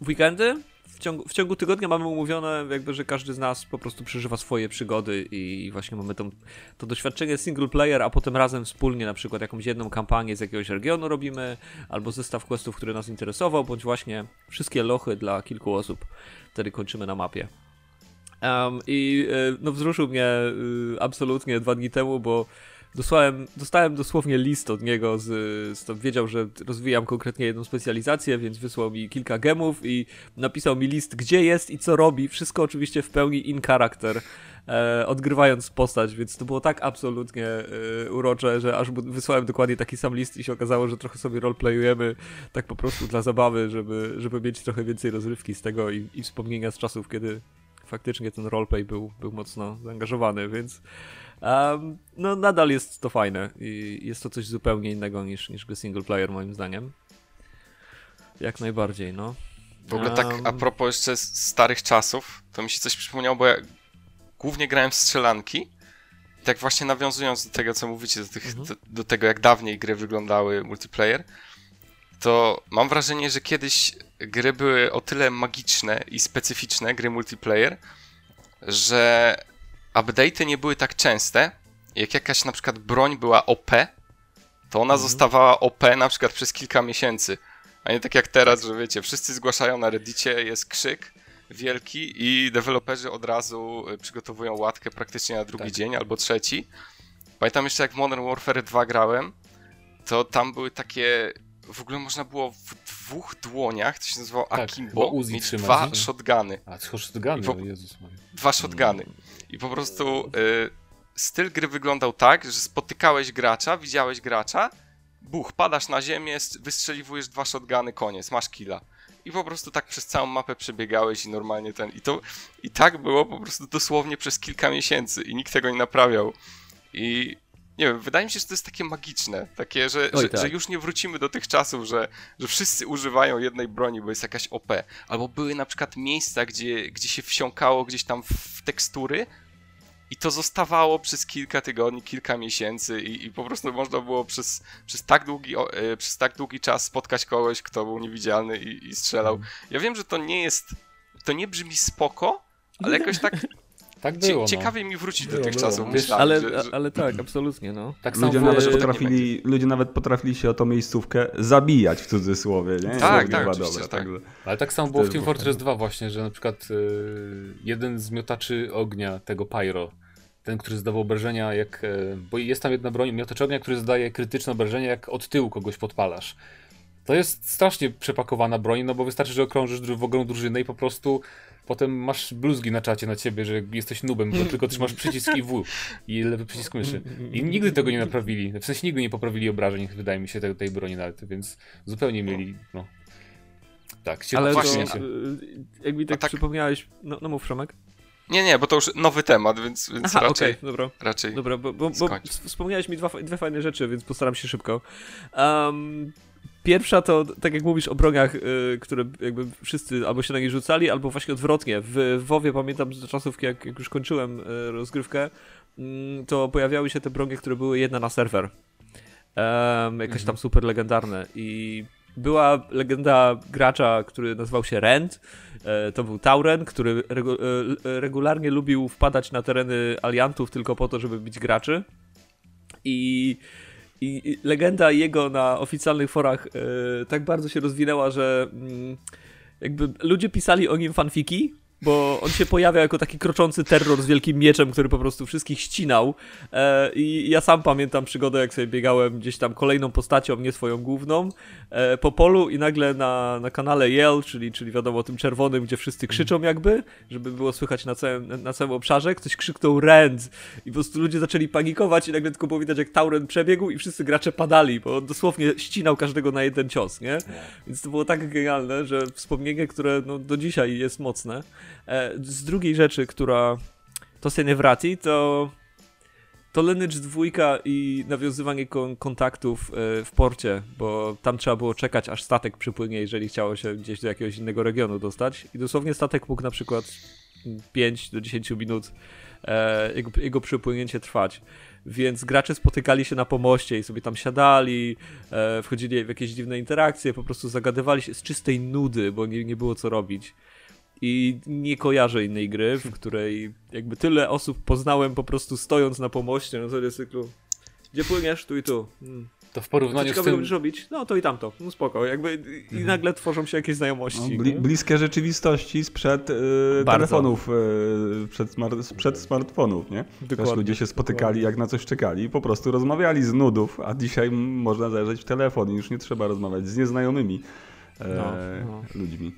Speaker 2: w weekendy. W ciągu, w ciągu tygodnia mamy umówione, jakby, że każdy z nas po prostu przeżywa swoje przygody i właśnie mamy tą, to doświadczenie single player, a potem razem wspólnie na przykład jakąś jedną kampanię z jakiegoś regionu robimy, albo zestaw questów, który nas interesował, bądź właśnie wszystkie lochy dla kilku osób. Wtedy kończymy na mapie. Um, I e, no, wzruszył mnie e, absolutnie dwa dni temu, bo dostałem, dostałem dosłownie list od niego, z, z wiedział, że rozwijam konkretnie jedną specjalizację, więc wysłał mi kilka gemów i napisał mi list, gdzie jest i co robi. Wszystko oczywiście w pełni in character, e, odgrywając postać, więc to było tak absolutnie urocze, że aż wysłałem dokładnie taki sam list i się okazało, że trochę sobie roleplayujemy tak po prostu dla zabawy, żeby, żeby mieć trochę więcej rozrywki z tego i, i wspomnienia z czasów, kiedy faktycznie ten roleplay był, był mocno zaangażowany, więc um, no nadal jest to fajne i jest to coś zupełnie innego niż, niż single player moim zdaniem. Jak najbardziej, no.
Speaker 4: W ogóle tak a propos jeszcze starych czasów, to mi się coś przypomniało, bo ja głównie grałem w strzelanki. I tak właśnie nawiązując do tego, co mówicie, do, tych,
Speaker 2: Mhm.
Speaker 4: do, do tego, jak dawniej gry wyglądały multiplayer, to mam wrażenie, że kiedyś gry były o tyle magiczne i specyficzne, gry multiplayer, że update'y nie były tak częste. Jak jakaś na przykład broń była OP, to ona
Speaker 2: Mhm.
Speaker 4: zostawała OP na przykład przez kilka miesięcy. A nie tak jak teraz, że wiecie, wszyscy zgłaszają na Reddicie, jest krzyk wielki i deweloperzy od razu y, przygotowują łatkę praktycznie na drugi
Speaker 3: Tak.
Speaker 4: dzień albo trzeci. Pamiętam jeszcze jak Modern Warfare 2 grałem, to tam były takie... W ogóle można było w dwóch dłoniach, to się nazywało
Speaker 3: Tak,
Speaker 4: Akimbo,
Speaker 3: Uzi
Speaker 4: mieć
Speaker 3: trzymać,
Speaker 4: dwa
Speaker 3: nie?
Speaker 4: shotguny.
Speaker 3: A, co shotguny,
Speaker 4: I wo-
Speaker 3: o Jezus Maria.
Speaker 4: Dwa shotguny. I po prostu y, styl gry wyglądał tak, że spotykałeś gracza, widziałeś gracza, buch, padasz na ziemię, wystrzeliwujesz dwa shotguny, koniec, masz killa. I po prostu tak przez całą mapę przebiegałeś i normalnie ten. I to i tak było po prostu dosłownie przez kilka miesięcy i nikt tego nie naprawiał. I nie wiem, wydaje mi się, że to jest takie magiczne, takie, że, że,
Speaker 2: tak.
Speaker 4: że już nie wrócimy do tych czasów, że, że wszyscy używają jednej broni, bo jest jakaś OP. Albo były na przykład miejsca, gdzie, gdzie się wsiąkało gdzieś tam w, tekstury i to zostawało przez kilka tygodni, kilka miesięcy i, i po prostu można było przez, przez, tak długi, e, przez tak długi czas spotkać kogoś, kto był niewidzialny i, i strzelał.
Speaker 3: Mhm.
Speaker 4: Ja wiem, że to nie jest, to nie brzmi spoko, ale jakoś tak
Speaker 3: Tak
Speaker 4: cie,
Speaker 3: było, no.
Speaker 4: ciekawie mi wrócić do tych
Speaker 1: było.
Speaker 4: czasów. Myślałem,
Speaker 2: ale,
Speaker 4: że, że...
Speaker 2: ale tak, absolutnie, no.
Speaker 3: Tak samo
Speaker 1: Ludzie
Speaker 3: w-
Speaker 1: nawet,
Speaker 4: że-
Speaker 1: potrafili, ludzie nawet potrafili się o tą miejscówkę zabijać w cudzysłowie, nie?
Speaker 4: Tak, tak, oczywiście,
Speaker 1: dobra,
Speaker 4: tak.
Speaker 1: także-
Speaker 3: Ale tak samo było w Team Fortress 2 właśnie, że na przykład y, jeden z miotaczy ognia, tego Pyro, ten, który zdawał obrażenia jak... y, bo jest tam jedna broń, miotacz ognia, który zdaje krytyczne obrażenia jak od tyłu kogoś podpalasz. To jest strasznie przepakowana broń, no bo wystarczy, że okrążysz w ogromną drużynę i po prostu potem masz bluzgi na czacie na ciebie, że jesteś nubem, bo tylko trzymasz przycisk i W i lewy przycisk myszy. I nigdy tego nie naprawili. W sensie nigdy nie poprawili obrażeń, wydaje mi się, tej, tej broni nawet, więc zupełnie mieli, no... Tak, się
Speaker 2: Ale
Speaker 4: właśnie.
Speaker 2: to, y, jak mi tak,
Speaker 4: tak-
Speaker 2: przypomniałeś, no, no mów Przemek.
Speaker 4: Nie, nie, bo to już nowy temat, więc, więc
Speaker 2: Aha,
Speaker 4: raczej,
Speaker 2: okej, dobra.
Speaker 4: raczej
Speaker 2: Dobra, bo, bo, bo wspomniałeś mi dwa, dwie fajne rzeczy, więc postaram się szybko. Um, pierwsza to, tak jak mówisz o broniach, y, które jakby wszyscy albo się na nie rzucali, albo właśnie odwrotnie. W WoWie pamiętam z czasów, jak, jak już kończyłem y, rozgrywkę, mm, to pojawiały się te bronie, które były jedna na serwer. Um, jakieś tam super legendarne i była legenda gracza, który nazywał się Rend. E, To był Tauren, który regu e, regularnie lubił wpadać na tereny aliantów tylko po to, żeby bić graczy. I I, legenda jego na oficjalnych forach e, tak bardzo się rozwinęła, że mm, jakby ludzie pisali o nim fanfiki, bo on się pojawia jako taki kroczący terror z wielkim mieczem, który po prostu wszystkich ścinał. E, I ja sam pamiętam przygodę, jak sobie biegałem gdzieś tam kolejną postacią, nie swoją główną, e, po polu i nagle na, na kanale Yell, czyli, czyli wiadomo tym czerwonym, gdzie wszyscy krzyczą jakby, żeby było słychać na całym, na całym obszarze, ktoś krzyknął Rand i po prostu ludzie zaczęli panikować i nagle tylko było widać, jak Tauren przebiegł i wszyscy gracze padali, bo on dosłownie ścinał każdego na jeden cios, nie? Więc to było tak genialne, że wspomnienie, które no, do dzisiaj jest mocne. E, z drugiej rzeczy, która to się nie wraci, to to Lineage 2 i nawiązywanie kon kontaktów e, w porcie, bo tam trzeba było czekać, aż statek przypłynie, jeżeli chciało się gdzieś do jakiegoś innego regionu dostać. I dosłownie statek mógł na przykład 5 do 10 minut e, jego, jego przypłynięcie trwać. Więc gracze spotykali się na pomoście i sobie tam siadali, wchodzili w jakieś dziwne interakcje, po prostu zagadywali się z czystej nudy, bo nie, nie było co robić. I nie kojarzę innej gry, w której jakby tyle osób poznałem po prostu stojąc na pomoście na zasadzie cyklu. Gdzie płyniesz? Tu i tu. Hmm.
Speaker 3: To w porównaniu
Speaker 2: Co
Speaker 3: z tym...
Speaker 2: będziesz robić? No to i tamto. No spoko. Jakby i
Speaker 3: Mhm.
Speaker 2: nagle tworzą się jakieś znajomości.
Speaker 1: No, bli, bliskie rzeczywistości sprzed y,
Speaker 2: Bardzo.
Speaker 1: telefonów, y, przed, smar sprzed smartfonów, nie? Też
Speaker 2: Dokładnie,
Speaker 1: ludzie się spotykali,
Speaker 2: dokładnie.
Speaker 1: jak na coś czekali i po prostu rozmawiali z nudów, a dzisiaj można zajrzeć w telefon i już nie trzeba rozmawiać z nieznajomymi e,
Speaker 2: No, no.
Speaker 1: ludźmi.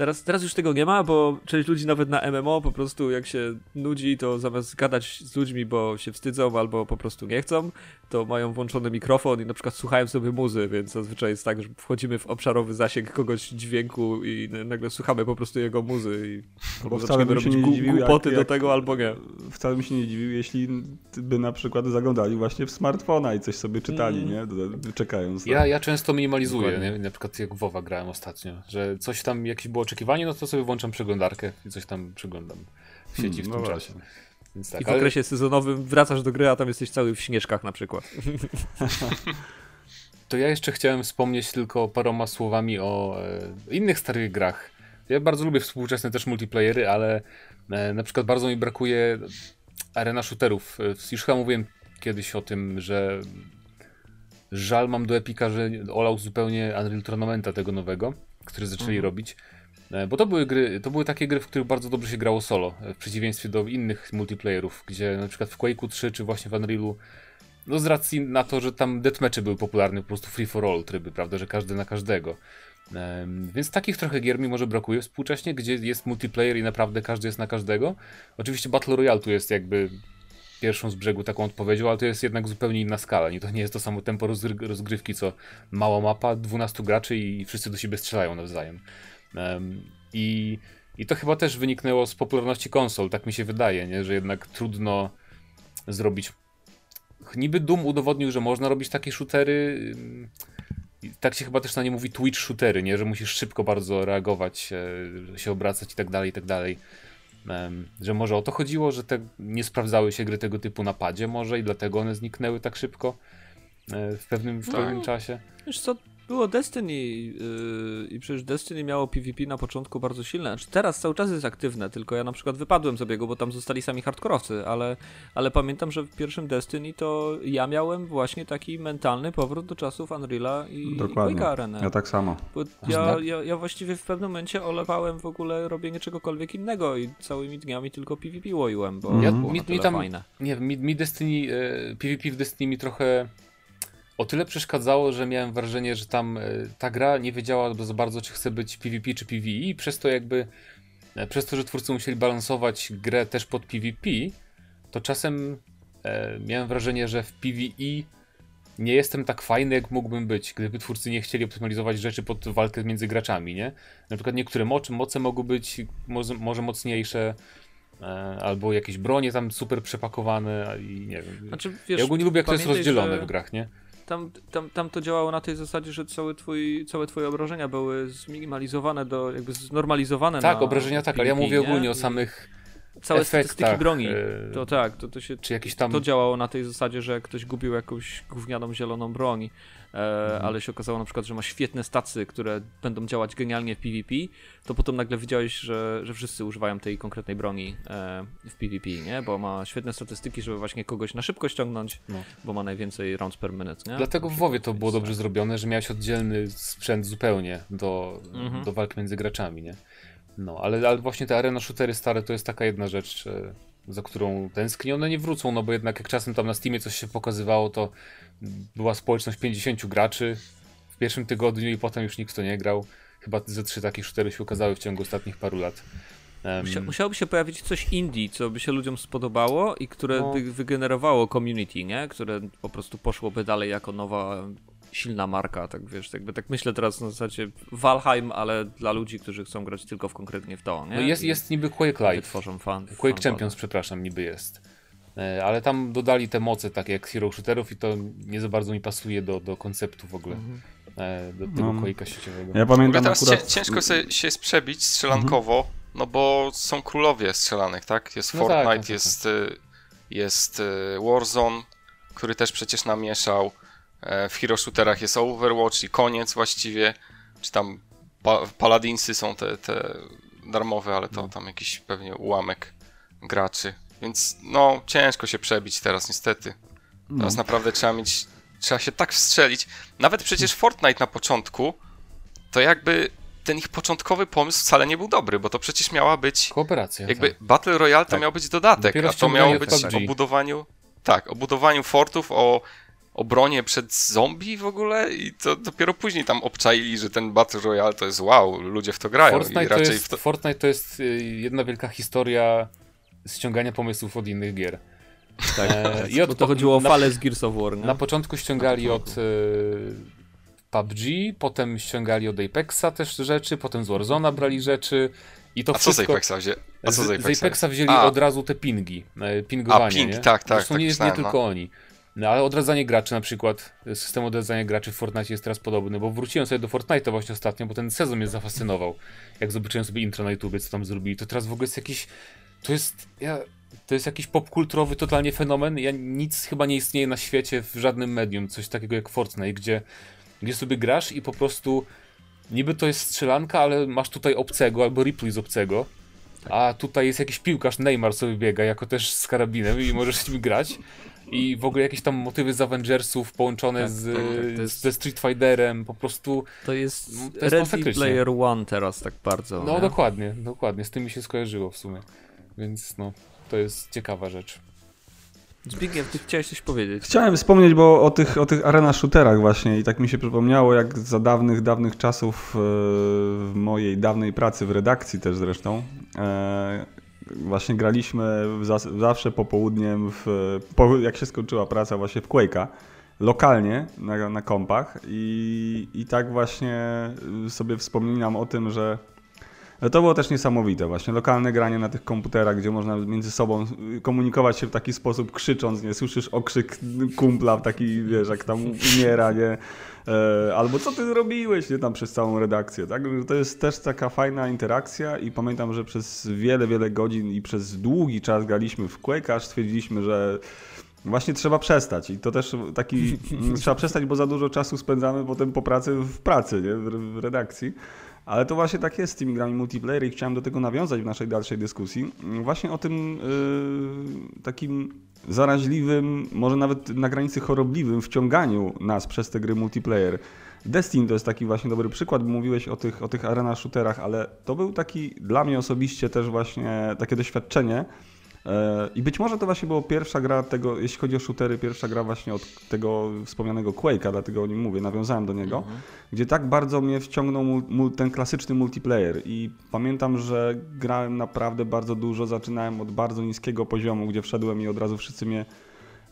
Speaker 2: Teraz, teraz już tego nie ma, bo część ludzi nawet na MMO po prostu jak się nudzi, to zamiast gadać z ludźmi, bo się wstydzą albo po prostu nie chcą, to mają włączony mikrofon i na przykład słuchają sobie muzy, więc zazwyczaj jest tak, że wchodzimy w obszarowy zasięg kogoś dźwięku i nagle słuchamy po prostu jego muzy i albo
Speaker 1: się
Speaker 2: robić
Speaker 1: nie dziwił, jak-
Speaker 2: głupoty do
Speaker 1: jak-
Speaker 2: tego albo nie.
Speaker 1: Wcale bym się nie dziwił, jeśli by na przykład zaglądali właśnie w smartfona i coś sobie czytali,
Speaker 2: Mm.
Speaker 1: nie? Czekając.
Speaker 3: Ja, ja często minimalizuję,
Speaker 1: Dokładnie.
Speaker 3: nie? na przykład jak WoWa grałem ostatnio, że coś tam, jakieś było oczekiwanie, no to sobie włączam przeglądarkę i coś tam przeglądam w sieci
Speaker 1: Hmm,
Speaker 3: w
Speaker 1: no
Speaker 3: tym
Speaker 1: właśnie.
Speaker 3: czasie. Więc tak,
Speaker 2: I w
Speaker 3: ale
Speaker 2: okresie sezonowym wracasz do gry, a tam jesteś cały w śnieżkach na przykład.
Speaker 3: to ja jeszcze chciałem wspomnieć tylko paroma słowami o e, innych starych grach. Ja bardzo lubię współczesne też multiplayery, ale e, na przykład bardzo mi brakuje arena shooterów. E, Już chyba mówiłem kiedyś o tym, że żal mam do Epika, że olał zupełnie Unreal Tournamenta tego nowego, który zaczęli
Speaker 2: Mhm.
Speaker 3: robić. E, Bo to były gry, to były takie gry, w których bardzo dobrze się grało solo, e, w przeciwieństwie do innych multiplayerów, gdzie na przykład w Quake'u 3 czy właśnie w Unrealu no z racji na to, że tam deathmatche były popularne, po prostu free for all tryby, prawda, że każdy na każdego. Więc takich trochę gier mi może brakuje współcześnie, gdzie jest multiplayer i naprawdę każdy jest na każdego. Oczywiście Battle Royale tu jest jakby pierwszą z brzegu taką odpowiedzią, ale to jest jednak zupełnie inna skala. Nie, to nie jest to samo tempo rozgry- rozgrywki, co mała mapa, 12 graczy i wszyscy do siebie strzelają nawzajem. I, I to chyba też wyniknęło z popularności konsol, tak mi się wydaje, nie? że jednak trudno zrobić niby Doom udowodnił, że można robić takie shootery. i Tak się chyba też na nie mówi Twitch shootery, nie? Że musisz szybko bardzo reagować, e, się obracać i tak dalej, i tak dalej. Że może o to chodziło, że te nie sprawdzały się gry tego typu na padzie może i dlatego one zniknęły tak szybko e, w pewnym, w
Speaker 2: No.
Speaker 3: pewnym czasie.
Speaker 2: Wiesz co, było Destiny yy, i przecież Destiny miało PvP na początku bardzo silne. Znaczy teraz cały czas jest aktywne, tylko ja na przykład wypadłem z obiegu, bo tam zostali sami hardkorowcy, ale, ale pamiętam, że w pierwszym Destiny to ja miałem właśnie taki mentalny powrót do czasów Unreala i. Quake'a Arena.
Speaker 1: Ja tak samo.
Speaker 2: Bo ja,
Speaker 3: tak?
Speaker 2: ja, ja właściwie w pewnym momencie olewałem w ogóle robienie czegokolwiek innego i całymi dniami tylko PvP łoiłem, bo
Speaker 1: Mhm.
Speaker 2: ja,
Speaker 1: Ja-
Speaker 2: było
Speaker 3: mi-
Speaker 2: na
Speaker 3: mi tam-
Speaker 2: fajne.
Speaker 3: Nie wiem, mi, mi Destiny, e, PvP w Destiny mi trochę o tyle przeszkadzało, że miałem wrażenie, że tam e, ta gra nie wiedziała za bardzo, czy chce być PvP czy PvE i przez to jakby, e, przez to, że twórcy musieli balansować grę też pod PvP, to czasem e, miałem wrażenie, że w PvE nie jestem tak fajny, jak mógłbym być, gdyby twórcy nie chcieli optymalizować rzeczy pod walkę między graczami, nie? Na przykład niektóre moce, moce mogą być może, może mocniejsze, e, albo jakieś bronie tam super przepakowane i nie wiem.
Speaker 2: Znaczy, wiesz,
Speaker 3: ja ogólnie lubię, jak to jest rozdzielone
Speaker 2: że-
Speaker 3: w grach, nie?
Speaker 2: Tam, tam, tam to działało na tej zasadzie, że cały twój, całe twoje obrażenia były zminimalizowane, do, jakby znormalizowane
Speaker 3: Tak, obrażenia tak, ale ja mówię
Speaker 2: nie?
Speaker 3: ogólnie o
Speaker 2: I
Speaker 3: samych
Speaker 2: Całe statystyki broni.
Speaker 3: e,
Speaker 2: To tak, to, to się
Speaker 3: czy jakiś tam...
Speaker 2: to działało na tej zasadzie, że ktoś gubił jakąś gównianą zieloną broń, mhm. ale się okazało na przykład, że ma świetne stacje, które będą działać genialnie w PvP, to potem nagle widziałeś, że, że wszyscy używają tej konkretnej broni e, w PvP, nie? Bo ma świetne statystyki, żeby właśnie kogoś na szybko ściągnąć, no. bo ma najwięcej rounds per minute, nie?
Speaker 3: Dlatego w WoWie to było dobrze zrobione, że miałeś oddzielny sprzęt zupełnie do, mhm. do walk między graczami, nie? No, ale, ale właśnie te arena shootery stare to jest taka jedna rzecz, za którą tęsknię. One nie wrócą, no bo jednak jak czasem tam na Steamie coś się pokazywało, to była społeczność 50 graczy w pierwszym tygodniu i potem już nikt to nie grał. Chyba ze trzy takie shootery się ukazały w ciągu ostatnich paru lat.
Speaker 2: Um, Musiałoby się pojawić coś indie, co by się ludziom spodobało i które no. by wygenerowało community, nie? Które po prostu poszłoby dalej jako nowa silna marka, tak wiesz, jakby tak myślę teraz na zasadzie Valheim, ale dla ludzi, którzy chcą grać tylko w konkretnie w to, nie?
Speaker 3: No jest, jest niby Quake Live.
Speaker 2: Tworzą fan.
Speaker 3: Quake fan Champions, przepraszam, niby jest. E, ale tam dodali te moce takie jak Hero Shooterów i to nie za bardzo mi pasuje do, do konceptu w ogóle. Mhm. E, do tego no. Quake'a sieciowego.
Speaker 4: Ja pamiętam teraz akurat... ciężko sobie się jest przebić strzelankowo, mhm. no bo są królowie strzelanek, tak? Jest no Fortnite, tak, no jest, tak. jest Warzone, który też przecież namieszał. E, w hero shooterach jest Overwatch i koniec właściwie, czy tam pa Paladinsy są te, te darmowe, ale to tam jakiś pewnie ułamek graczy. Więc no, ciężko się przebić teraz niestety. Teraz no. naprawdę trzeba mieć, trzeba się tak wstrzelić. Nawet przecież Fortnite na początku, to jakby ten ich początkowy pomysł wcale nie był dobry, bo to przecież miała być
Speaker 3: kooperacja.
Speaker 4: Jakby tak. Battle Royale to tak. miał być dodatek, Dopiero a to miało być o budowaniu tak, o budowaniu fortów, o obronie przed zombie w ogóle i to dopiero później tam obczaili, że ten Battle Royale to jest wow, ludzie w to grają.
Speaker 3: Fortnite,
Speaker 4: i raczej
Speaker 3: to, jest,
Speaker 4: to...
Speaker 3: Fortnite to jest y, jedna wielka historia ściągania pomysłów od innych gier.
Speaker 2: Tak, e, i od, bo to chodziło o falę z Gears of War. Nie?
Speaker 3: Na początku ściągali od y, PUBG, potem ściągali od Apexa też rzeczy, potem z Warzona brali rzeczy. I to
Speaker 4: A
Speaker 3: wszystko...
Speaker 4: co z Apexa wzięli? A co z
Speaker 3: Apexa? Z Apexa wzięli A. od razu te pingi, e, pingowanie. A, ping,
Speaker 4: nie? tak, tak.
Speaker 3: Zresztą tak, nie, nie tylko no. oni. No ale odradzanie graczy na przykład, system odradzania graczy w Fortnite jest teraz podobny, bo wróciłem sobie do Fortnite'a właśnie ostatnio, bo ten sezon mnie zafascynował. Jak zobaczyłem sobie intro na YouTube, co tam zrobili, to teraz w ogóle jest jakiś, to jest, ja, to jest jakiś popkulturowy totalnie fenomen. Ja nic chyba nie istnieje na świecie w żadnym medium, coś takiego jak Fortnite, gdzie, gdzie sobie grasz i po prostu niby to jest strzelanka, ale masz tutaj obcego albo Ripley z obcego. A tutaj jest jakiś piłkarz, Neymar sobie biega, jako też z karabinem i możesz nim grać i w ogóle jakieś tam motywy z Avengersów połączone tak, z, tak, jest, ze Street Fighterem, po prostu...
Speaker 2: To jest, no, to jest Ready Player One teraz tak bardzo.
Speaker 3: No nie? dokładnie, dokładnie, z tym mi się skojarzyło w sumie, więc no, to jest ciekawa rzecz.
Speaker 2: Zbigniew, ty chciałeś coś powiedzieć.
Speaker 1: Chciałem wspomnieć, bo o tych, o tych arena shooterach właśnie i tak mi się przypomniało, jak za dawnych, dawnych czasów e, w mojej dawnej pracy w redakcji też zresztą, e, właśnie graliśmy zawsze popołudniem, w, po, jak się skończyła praca właśnie w Quake'a, lokalnie na, na kompach i, i tak właśnie sobie wspominam o tym, że to było też niesamowite właśnie, lokalne granie na tych komputerach, gdzie można między sobą komunikować się w taki sposób krzycząc, nie słyszysz okrzyk kumpla taki, wiesz, jak tam umiera, nie? E, albo co ty zrobiłeś, nie tam przez całą redakcję, tak? To jest też taka fajna interakcja i pamiętam, że przez wiele, wiele godzin i przez długi czas graliśmy w Quake, aż stwierdziliśmy, że Właśnie trzeba przestać i to też taki, trzeba przestać, bo za dużo czasu spędzamy potem po pracy w pracy, nie? w redakcji. Ale to właśnie tak jest z tymi grami multiplayer i chciałem do tego nawiązać w naszej dalszej dyskusji. Właśnie o tym yy, takim zaraźliwym, może nawet na granicy chorobliwym wciąganiu nas przez te gry multiplayer. Destiny to jest taki właśnie dobry przykład, bo mówiłeś o tych, o tych arena shooterach, ale to był taki dla mnie osobiście też właśnie takie doświadczenie, I być może to właśnie była pierwsza gra tego, jeśli chodzi o shootery, pierwsza gra właśnie od tego wspomnianego Quake'a, dlatego o nim mówię, nawiązałem do niego, mhm. gdzie tak bardzo mnie wciągnął ten klasyczny multiplayer. I pamiętam, że grałem naprawdę bardzo dużo, zaczynałem od bardzo niskiego poziomu, gdzie wszedłem i od razu wszyscy mnie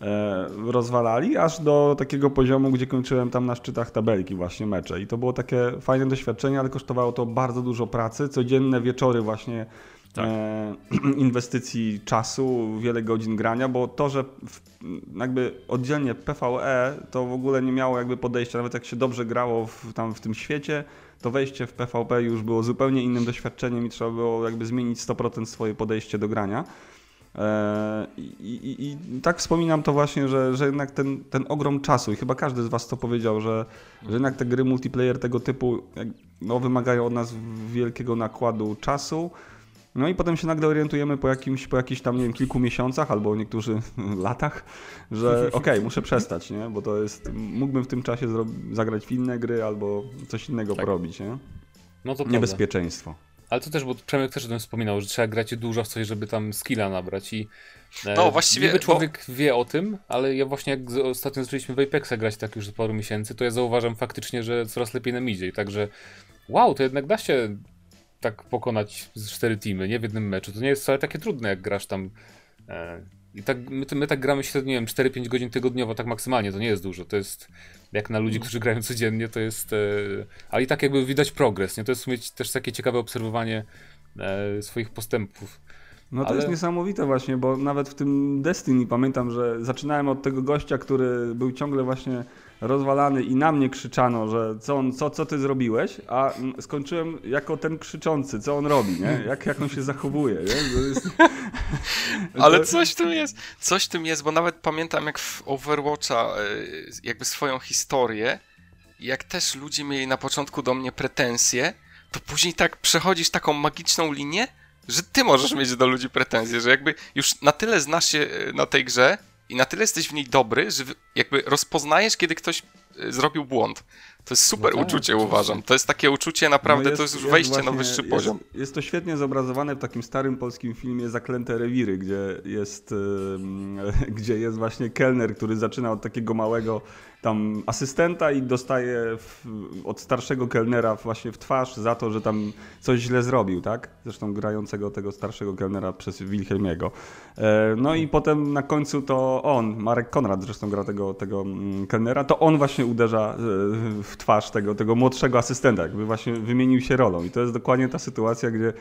Speaker 1: e, rozwalali, aż do takiego poziomu, gdzie kończyłem tam na szczytach tabelki właśnie mecze. I to było takie fajne doświadczenie, ale kosztowało to bardzo dużo pracy, codzienne wieczory właśnie tak. e, inwestycji czasu, wiele godzin grania, bo to, że jakby oddzielnie PvE to w ogóle nie miało jakby podejścia, nawet jak się dobrze grało w, tam w tym świecie, to wejście w PvP już było zupełnie innym doświadczeniem i trzeba było jakby zmienić 100% swoje podejście do grania. E, I, i, I, tak wspominam to właśnie, że, że jednak ten, ten ogrom czasu, i chyba każdy z Was to powiedział, że, że jednak te gry multiplayer tego typu no, wymagają od nas wielkiego nakładu czasu. No i potem się nagle orientujemy po jakimś, po jakichś tam, nie wiem, kilku miesiącach albo niektórzy latach, że okej, okay, muszę przestać, nie? Bo to jest, mógłbym w tym czasie zagrać w inne gry albo coś innego tak. porobić, nie? No to Niebezpieczeństwo.
Speaker 3: Prawda. Ale to też, bo Przemek też o tym wspominał, że trzeba grać dużo w coś, żeby tam skilla nabrać i
Speaker 4: e, no, właściwie,
Speaker 3: niby człowiek bo... wie o tym, ale ja właśnie jak ostatnio zaczęliśmy w Apexa grać tak już paru miesięcy, to ja zauważam faktycznie, że coraz lepiej nam idzie i także wow, to jednak da się tak pokonać cztery teamy, nie w jednym meczu. To nie jest wcale takie trudne, jak grasz tam e, i tak, my, my tak gramy średnio, nie wiem, 4-5 godzin tygodniowo, tak maksymalnie, to nie jest dużo. To jest, jak na ludzi, mm. którzy grają codziennie, to jest, e, ale i tak jakby widać progres, nie? To jest w sumie też takie ciekawe obserwowanie e, swoich postępów.
Speaker 1: No to ale... jest niesamowite właśnie, bo nawet w tym Destiny pamiętam, że zaczynałem od tego gościa, który był ciągle właśnie rozwalany i na mnie krzyczano, że co, on, co, co ty zrobiłeś, a skończyłem jako ten krzyczący, co on robi, nie? Jak, jak on się zachowuje? Jest...
Speaker 4: Ale coś w tym jest, coś w tym jest, bo nawet pamiętam jak w Overwatcha e, jakby swoją historię, jak też ludzie mieli na początku do mnie pretensje, to później tak przechodzisz taką magiczną linię, że ty możesz mieć do ludzi pretensje, że jakby już na tyle znasz się e, na tej grze, i na tyle jesteś w niej dobry, że jakby rozpoznajesz, kiedy ktoś e, zrobił błąd. To jest super no tak, uczucie, uważam. To jest takie uczucie naprawdę, no jest, to jest już wejście właśnie, na wyższy
Speaker 1: jest,
Speaker 4: poziom.
Speaker 1: Jest to świetnie zobrazowane w takim starym polskim filmie Zaklęte Rewiry, gdzie jest, yy, gdzie jest właśnie kelner, który zaczyna od takiego małego tam asystenta i dostaje w, od starszego kelnera właśnie w twarz za to, że tam coś źle zrobił, tak? Zresztą grającego tego starszego kelnera przez Wilhelmiego. E, no i potem na końcu to on, Marek Konrad zresztą gra tego, tego mm, kelnera, to on właśnie uderza e, w twarz tego, tego młodszego asystenta, jakby właśnie wymienił się rolą. I to jest dokładnie ta sytuacja, gdzie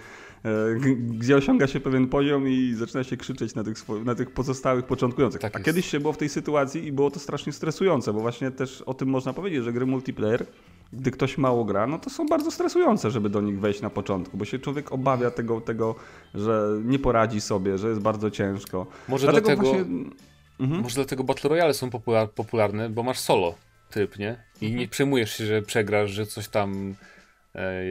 Speaker 1: gdzie osiąga się pewien poziom i zaczyna się krzyczeć na tych, na tych pozostałych początkujących. Tak A kiedyś się było w tej sytuacji i było to strasznie stresujące, bo właśnie też o tym można powiedzieć, że gry multiplayer, gdy ktoś mało gra, no to są bardzo stresujące, żeby do nich wejść na początku, bo się człowiek obawia tego, tego że nie poradzi sobie, że jest bardzo ciężko.
Speaker 3: Może dlatego, dlatego właśnie... mhm. Może dlatego Battle Royale są popular popularne, bo masz solo tryb, nie? I mhm. nie przejmujesz się, że przegrasz, że coś tam E,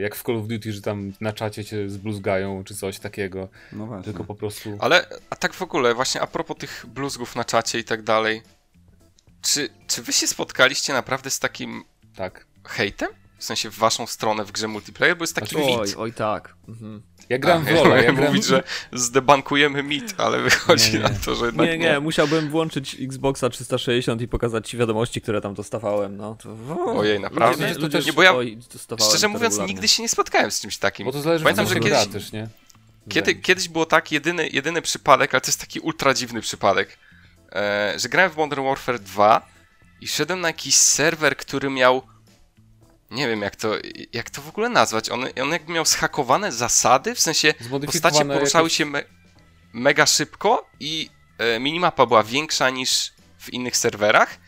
Speaker 3: jak w Call of Duty, że tam na czacie cię zbluzgają, czy coś takiego. No właśnie. Tylko po prostu...
Speaker 4: Ale, a tak w ogóle, właśnie a propos tych bluzgów na czacie i tak dalej, czy, czy wy się spotkaliście naprawdę z takim
Speaker 3: tak.
Speaker 4: hejtem? W sensie w waszą stronę w grze multiplayer, bo jest taki
Speaker 2: znaczy,
Speaker 4: mit.
Speaker 2: Oj, oj tak. Mhm.
Speaker 3: Ja gram w LoL. Ja
Speaker 4: gram... mówić, że zdebankujemy mit, ale wychodzi nie, nie. na to, że jednak
Speaker 2: nie. Nie, nie, musiałbym włączyć Xboxa 360 i pokazać ci wiadomości, które tam dostawałem, no. To...
Speaker 4: Ojej, naprawdę? Ludzie, ludzie, nie, bo ja oj, szczerze mówiąc regularnie. nigdy się nie spotkałem z czymś takim.
Speaker 3: Bo to zależy Pamiętam, że kiedyś, też, nie?
Speaker 4: Kiedy, kiedyś było tak, jedyny, jedyny przypadek, ale to jest taki ultra dziwny przypadek, e, że grałem w Modern Warfare 2 i szedłem na jakiś serwer, który miał nie wiem jak to, jak to w ogóle nazwać. On, on jakby miał schakowane zasady, w sensie postacie poruszały jakieś... się me, mega szybko i e, minimapa była większa niż w innych serwerach.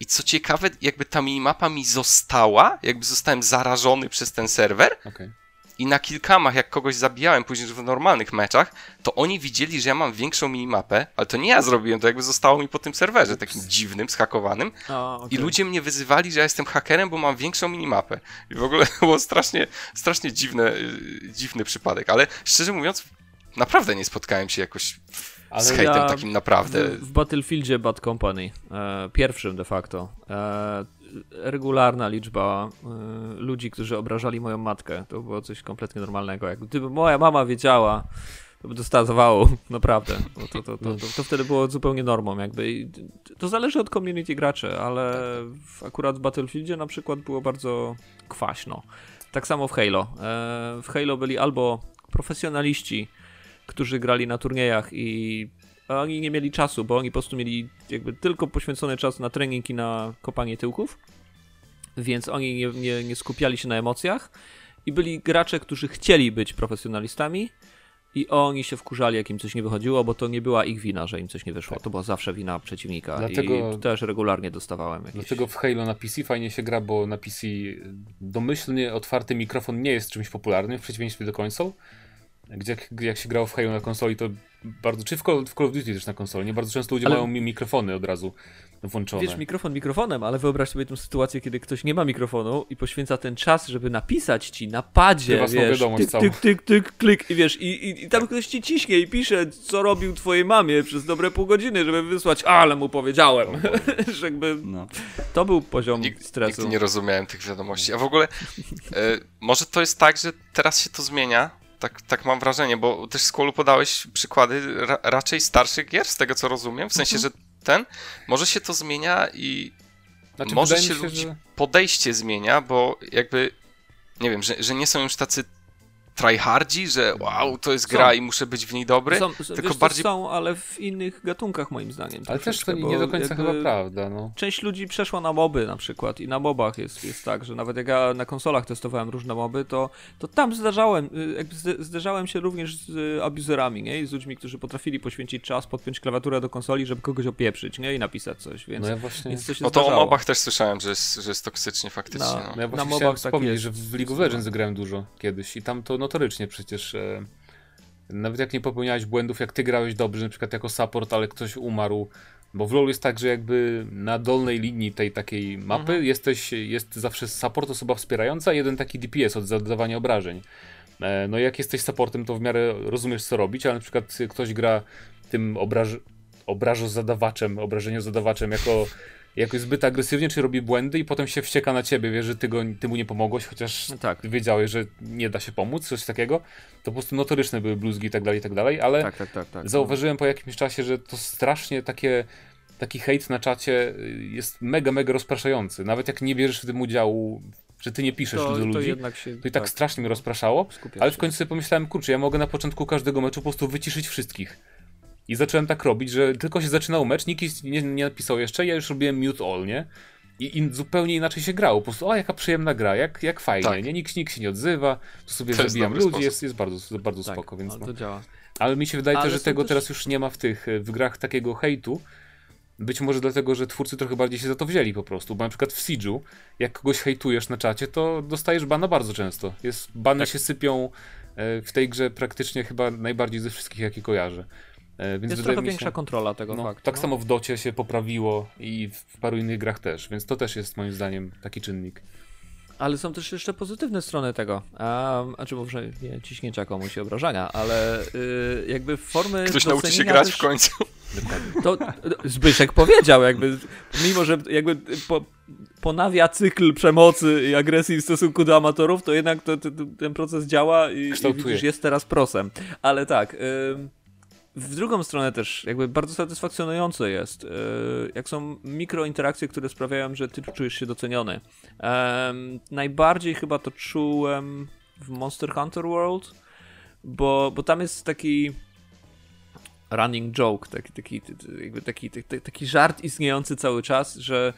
Speaker 4: I co ciekawe, jakby ta minimapa mi została, jakby zostałem zarażony przez ten serwer. Okay i na kilkamach, jak kogoś zabijałem później w normalnych meczach, to oni widzieli, że ja mam większą minimapę, ale to nie ja zrobiłem, to jakby zostało mi po tym serwerze, takim dziwnym, schakowanym. okay. I ludzie mnie wyzywali, że ja jestem hakerem, bo mam większą minimapę. I w ogóle było strasznie, strasznie dziwne, y, dziwny przypadek, ale szczerze mówiąc, naprawdę nie spotkałem się jakoś ale z hejtem ja takim naprawdę.
Speaker 2: W, w Battlefieldzie Bad Company, e, pierwszym de facto, e, regularna liczba y, ludzi, którzy obrażali moją matkę. To było coś kompletnie normalnego. Jak gdyby moja mama wiedziała, to by dostała zawału, naprawdę. To, to, to, to, wtedy było zupełnie normą. Jakby. To zależy od community graczy, ale w, akurat w Battlefieldzie na przykład było bardzo kwaśno. Tak samo w Halo. E, w Halo byli albo profesjonaliści, którzy grali na turniejach i a oni nie mieli czasu, bo oni po prostu mieli jakby tylko poświęcony czas na trening i na kopanie tyłków, więc oni nie, nie, nie skupiali się na emocjach i byli gracze, którzy chcieli być profesjonalistami i oni się wkurzali, jak im coś nie wychodziło, bo to nie była ich wina, że im coś nie wyszło. To była zawsze wina przeciwnika. Dlatego, I też regularnie dostawałem jakieś...
Speaker 3: Dlatego w Halo na PC fajnie się gra, bo na PC domyślnie otwarty mikrofon nie jest czymś popularnym w przeciwieństwie do konsol. Gdzie jak, jak się grało w Halo na konsoli, to bardzo, czy w Call, w Call of Duty też na konsoli, nie bardzo często ludzie
Speaker 2: Ale-
Speaker 3: mają mi mikrofony od razu włączone.
Speaker 2: Wiesz, mikrofon mikrofonem, ale wyobraź sobie tę sytuację, kiedy ktoś nie ma mikrofonu i poświęca ten czas, żeby napisać ci na padzie, wiesz,
Speaker 3: wiadomość
Speaker 2: tyk, tyk, tyk, tyk, klik i wiesz, i, i, i tam ktoś ci ciśnie i pisze, co robił twojej mamie przez dobre pół godziny, żeby wysłać, ale mu powiedziałem, że jakby
Speaker 1: No.
Speaker 2: to był poziom
Speaker 4: Nig-
Speaker 2: stresu.
Speaker 4: Nigdy nie rozumiałem tych wiadomości. A w ogóle e, może to jest tak, że teraz się to zmienia? Tak, tak mam wrażenie, bo też z Kolu podałeś przykłady ra raczej starszych gier, z tego co rozumiem. W sensie,
Speaker 2: Mhm.
Speaker 4: że ten, może się to zmienia i
Speaker 3: Znaczy,
Speaker 4: może się
Speaker 3: się,
Speaker 4: ludzi
Speaker 3: że...
Speaker 4: podejście zmienia, bo jakby nie wiem, że, że nie są już tacy tryhardzi, że wow, to jest
Speaker 2: Są.
Speaker 4: gra i muszę być w niej dobry.
Speaker 2: Są,
Speaker 4: tylko
Speaker 2: wiesz,
Speaker 4: bardziej-
Speaker 2: to są, ale w innych gatunkach moim zdaniem.
Speaker 3: Ale też to nie, do końca chyba prawda, no.
Speaker 2: Część ludzi przeszła na moby na przykład i na mobach jest, jest tak, że nawet jak ja na konsolach testowałem różne moby, to, to tam zdarzałem, y, jakby zde- zderzałem się również z y, abuserami, nie? I z ludźmi, którzy potrafili poświęcić czas, podpiąć klawiaturę do konsoli, żeby kogoś opieprzyć, nie? I napisać coś, więc,
Speaker 3: No ja właśnie...
Speaker 2: więc to się
Speaker 4: No to o mobach też słyszałem, że jest, że jest toksycznie faktycznie.
Speaker 2: No.
Speaker 4: No.
Speaker 3: No ja
Speaker 2: Na
Speaker 3: właśnie
Speaker 2: mobach tak
Speaker 3: wspomnieć,
Speaker 2: jest.
Speaker 3: że w League of Legends grałem dużo kiedyś i tam to notorycznie przecież e, nawet jak nie popełniałeś błędów, jak ty grałeś dobrze, na przykład jako support, ale ktoś umarł, bo w LoL jest tak, że jakby na dolnej linii tej takiej mapy
Speaker 2: Mhm.
Speaker 3: jesteś, jest zawsze support, osoba wspierająca, jeden taki DPS od zadawania obrażeń. E, no jak jesteś supportem, to w miarę rozumiesz co robić, ale na przykład ktoś gra tym obraż obrażozadawaczem, obrażeniozadawaczem jako jakoś zbyt agresywnie, czy robi błędy i potem się wścieka na ciebie, wiesz, że ty, go, ty mu nie pomogłeś, chociaż
Speaker 2: No tak.
Speaker 3: wiedziałeś, że nie da się pomóc, coś takiego. To po prostu notoryczne były bluzgi i tak dalej, i tak dalej, ale
Speaker 2: Tak, tak, tak, tak.
Speaker 3: zauważyłem po jakimś czasie, że to strasznie takie taki hejt na czacie y, jest mega, mega rozpraszający. Nawet jak nie bierzesz w tym udziału, że ty nie piszesz
Speaker 2: to,
Speaker 3: do
Speaker 2: to
Speaker 3: ludzi,
Speaker 2: jednak się
Speaker 3: to i tak, strasznie mnie rozpraszało. Ale w końcu sobie pomyślałem, kurczę, ja mogę na początku każdego meczu po prostu wyciszyć wszystkich. I zacząłem tak robić, że tylko się zaczynał mecz, nikt nie, nie napisał jeszcze, ja już robiłem mute all, nie? I, I zupełnie inaczej się grało. Po prostu, o jaka przyjemna gra, jak, jak fajnie,
Speaker 4: Tak.
Speaker 3: nie? Nikt, nikt się nie odzywa, tu sobie
Speaker 4: To jest
Speaker 3: zabijam
Speaker 4: dobry
Speaker 3: ludzi,
Speaker 4: sposób.
Speaker 3: jest, jest bardzo, bardzo
Speaker 2: tak,
Speaker 3: spoko, więc
Speaker 2: ale
Speaker 3: no.
Speaker 2: to działa.
Speaker 3: Ale mi się wydaje też, że tego
Speaker 2: też-
Speaker 3: teraz już nie ma w tych, w grach takiego hejtu. Być może dlatego, że twórcy trochę bardziej się za to wzięli po prostu, bo na przykład w Siege'u, jak kogoś hejtujesz na czacie, to dostajesz bana bardzo często. Jest, bany
Speaker 2: Tak.
Speaker 3: się sypią e, w tej grze praktycznie chyba najbardziej ze wszystkich, jakie kojarzę. E, Więc
Speaker 2: Jest trochę
Speaker 3: mi się,
Speaker 2: większa kontrola tego
Speaker 3: no,
Speaker 2: faktu.
Speaker 3: Tak
Speaker 2: no.
Speaker 3: samo w Docie się poprawiło i w paru innych grach też, więc to też jest moim zdaniem taki czynnik.
Speaker 2: Ale są też jeszcze pozytywne strony tego. A czy może nie ciśnięcia komuś i obrażania, ale y, jakby formy.
Speaker 4: Ktoś nauczy się grać
Speaker 2: też,
Speaker 4: w końcu.
Speaker 2: To Zbyszek powiedział, jakby, mimo że jakby po, ponawia cykl przemocy i agresji w stosunku do amatorów, to jednak to, to, ten proces działa i, i widzisz, jest teraz prosem. Ale tak. ym, w drugą stronę też jakby bardzo satysfakcjonujące jest, yy, jak są mikrointerakcje, które sprawiają, że ty czujesz się doceniony. Najbardziej chyba to czułem w Monster Hunter World, bo, bo tam jest taki running joke, taki, taki, jakby taki, taki, taki żart istniejący cały czas, że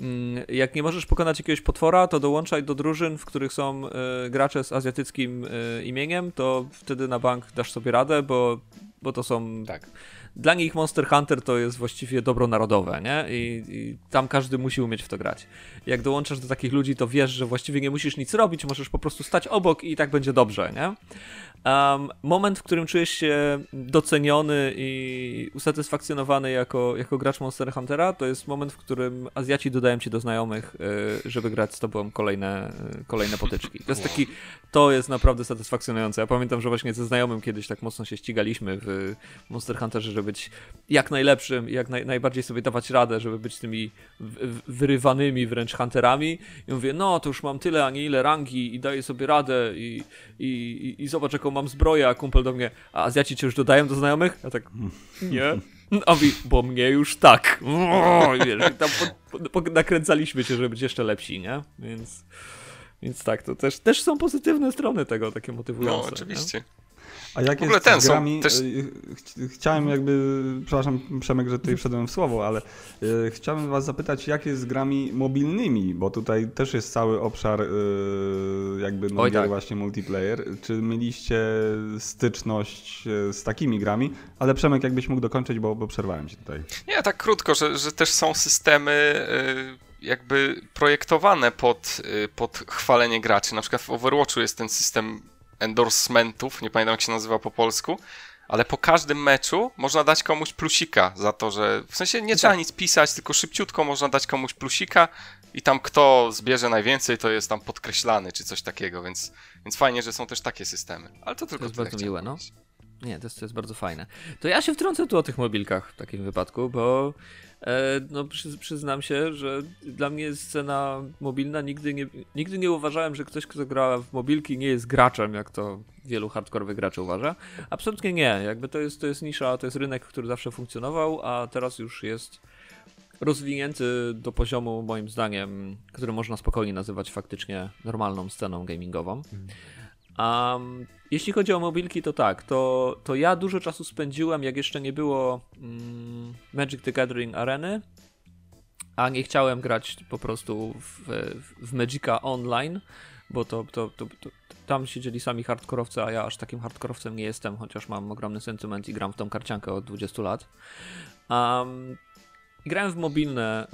Speaker 2: mm, jak nie możesz pokonać jakiegoś potwora, to dołączaj do drużyn, w których są e, gracze z azjatyckim e, imieniem, to wtedy na bank dasz sobie radę, bo, bo to są
Speaker 3: Tak.
Speaker 2: dla nich Monster Hunter to jest właściwie dobro narodowe, nie? I, I tam każdy musi umieć w to grać. Jak dołączasz do takich ludzi, to wiesz, że właściwie nie musisz nic robić, możesz po prostu stać obok i tak będzie dobrze, nie? Um, moment, w którym czujesz się doceniony i usatysfakcjonowany jako, jako gracz Monster Huntera, to jest moment, w którym Azjaci dodają ci do znajomych, y, żeby grać z tobą kolejne, y, kolejne potyczki. To jest taki, to jest naprawdę satysfakcjonujące. Ja pamiętam, że właśnie ze znajomym kiedyś tak mocno się ścigaliśmy w Monster Hunterze, żeby być jak najlepszym jak naj, najbardziej sobie dawać radę, żeby być tymi wyrywanymi wręcz hunterami. I mówię, no to już mam tyle, a nie ile rangi i daję sobie radę i, i, i, i zobacz jaką mam zbroję, a kumpel do mnie, a Azjaci cię już dodają do znajomych? Ja tak, nie. A mówi, bo mnie już tak. Wiesz, tam po, po, po, nakręcaliśmy się, żeby być jeszcze lepsi, nie? Więc, więc tak, to też, też są pozytywne strony tego, takie motywujące.
Speaker 4: No,
Speaker 2: nie?
Speaker 1: A jak
Speaker 4: W ogóle
Speaker 1: jest
Speaker 4: ten
Speaker 1: z
Speaker 4: są
Speaker 1: grami,
Speaker 4: też-
Speaker 1: ch- chciałem jakby, przepraszam Przemek, że tutaj wszedłem w słowo, ale y, chciałem was zapytać, jak jest z grami mobilnymi, bo tutaj też jest cały obszar y, jakby no,
Speaker 2: Oj, tak.
Speaker 1: właśnie multiplayer. Czy mieliście styczność y, z takimi grami? Ale Przemek, jakbyś mógł dokończyć, bo, bo przerwałem ci tutaj.
Speaker 4: Nie, tak krótko, że, że też są systemy y, jakby projektowane pod, y, pod chwalenie graczy. Na przykład w Overwatchu jest ten system endorsementów, nie pamiętam jak się nazywa po polsku, ale po każdym meczu można dać komuś plusika za to, że w sensie nie trzeba nic pisać, tylko szybciutko można dać komuś plusika i tam kto zbierze najwięcej, to jest tam podkreślany czy coś takiego, więc, więc fajnie, że są też takie systemy. Ale to tylko
Speaker 2: To jest bardzo miłe, no. Nie, to jest, to jest bardzo fajne. To ja się wtrącę tu o tych mobilkach w takim wypadku, bo no, przy, przyznam się, że dla mnie scena mobilna nigdy nie, nigdy nie uważałem, że ktoś, kto gra w mobilki nie jest graczem, jak to wielu hardkorowych graczy uważa. Absolutnie nie. Jakby to jest, to jest nisza, to jest rynek, który zawsze funkcjonował, a teraz już jest rozwinięty do poziomu, moim zdaniem, który można spokojnie nazywać faktycznie normalną sceną gamingową. Um, jeśli chodzi o mobilki, to tak, to, to ja dużo czasu spędziłem, jak jeszcze nie było mm, Magic the Gathering Areny, a nie chciałem grać po prostu w, w, w Magica online, bo to, to, to, to tam siedzieli sami hardkorowcy, a ja aż takim hardkorowcem nie jestem, chociaż mam ogromny sentyment i gram w tą karciankę od 20 lat. Um, grałem w mobilne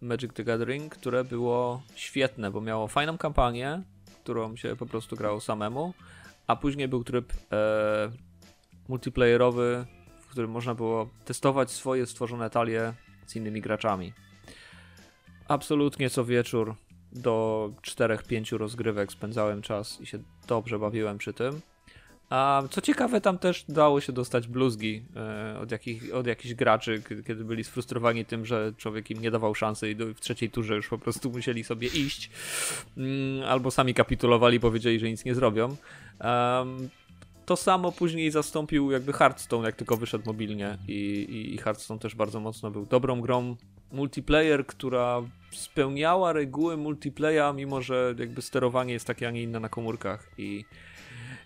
Speaker 2: y, Magic the Gathering, które było świetne, bo miało fajną kampanię, którą się po prostu grało samemu, a później był tryb e, multiplayerowy, w którym można było testować swoje stworzone talie z innymi graczami. Absolutnie co wieczór do 4-5 rozgrywek spędzałem czas i się dobrze bawiłem przy tym. A co ciekawe, tam też dało się dostać bluzgi e, od, jakich, od jakichś graczy, kiedy, byli sfrustrowani tym, że człowiek im nie dawał szansy i w trzeciej turze już po prostu musieli sobie iść. Mm, albo sami kapitulowali, powiedzieli, że nic nie zrobią. To samo później zastąpił jakby Hearthstone, jak tylko wyszedł mobilnie i, i, i Hearthstone też bardzo mocno był dobrą grą multiplayer, która spełniała reguły multiplaya, mimo że jakby sterowanie jest takie, a nie inne na komórkach i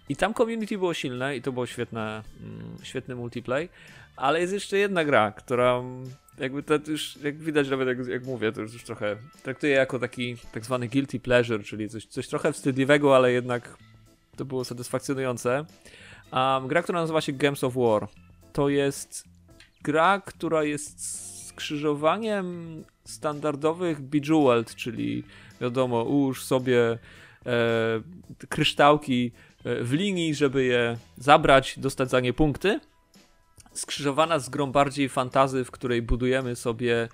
Speaker 2: i tam community było silne i to było świetne, mm, świetny multiplay, ale jest jeszcze jedna gra, która mm, jakby to już, jak widać nawet jak, jak mówię, to już trochę traktuję jako taki tak zwany guilty pleasure, czyli coś, coś trochę wstydliwego, ale jednak to było satysfakcjonujące. Um, gra, która nazywa się Games of War. To jest gra, która jest skrzyżowaniem standardowych Bejeweled, czyli wiadomo, ułóż sobie e, kryształki w linii, żeby je zabrać, dostać za nie punkty. Skrzyżowana z grą bardziej fantazy, w której budujemy sobie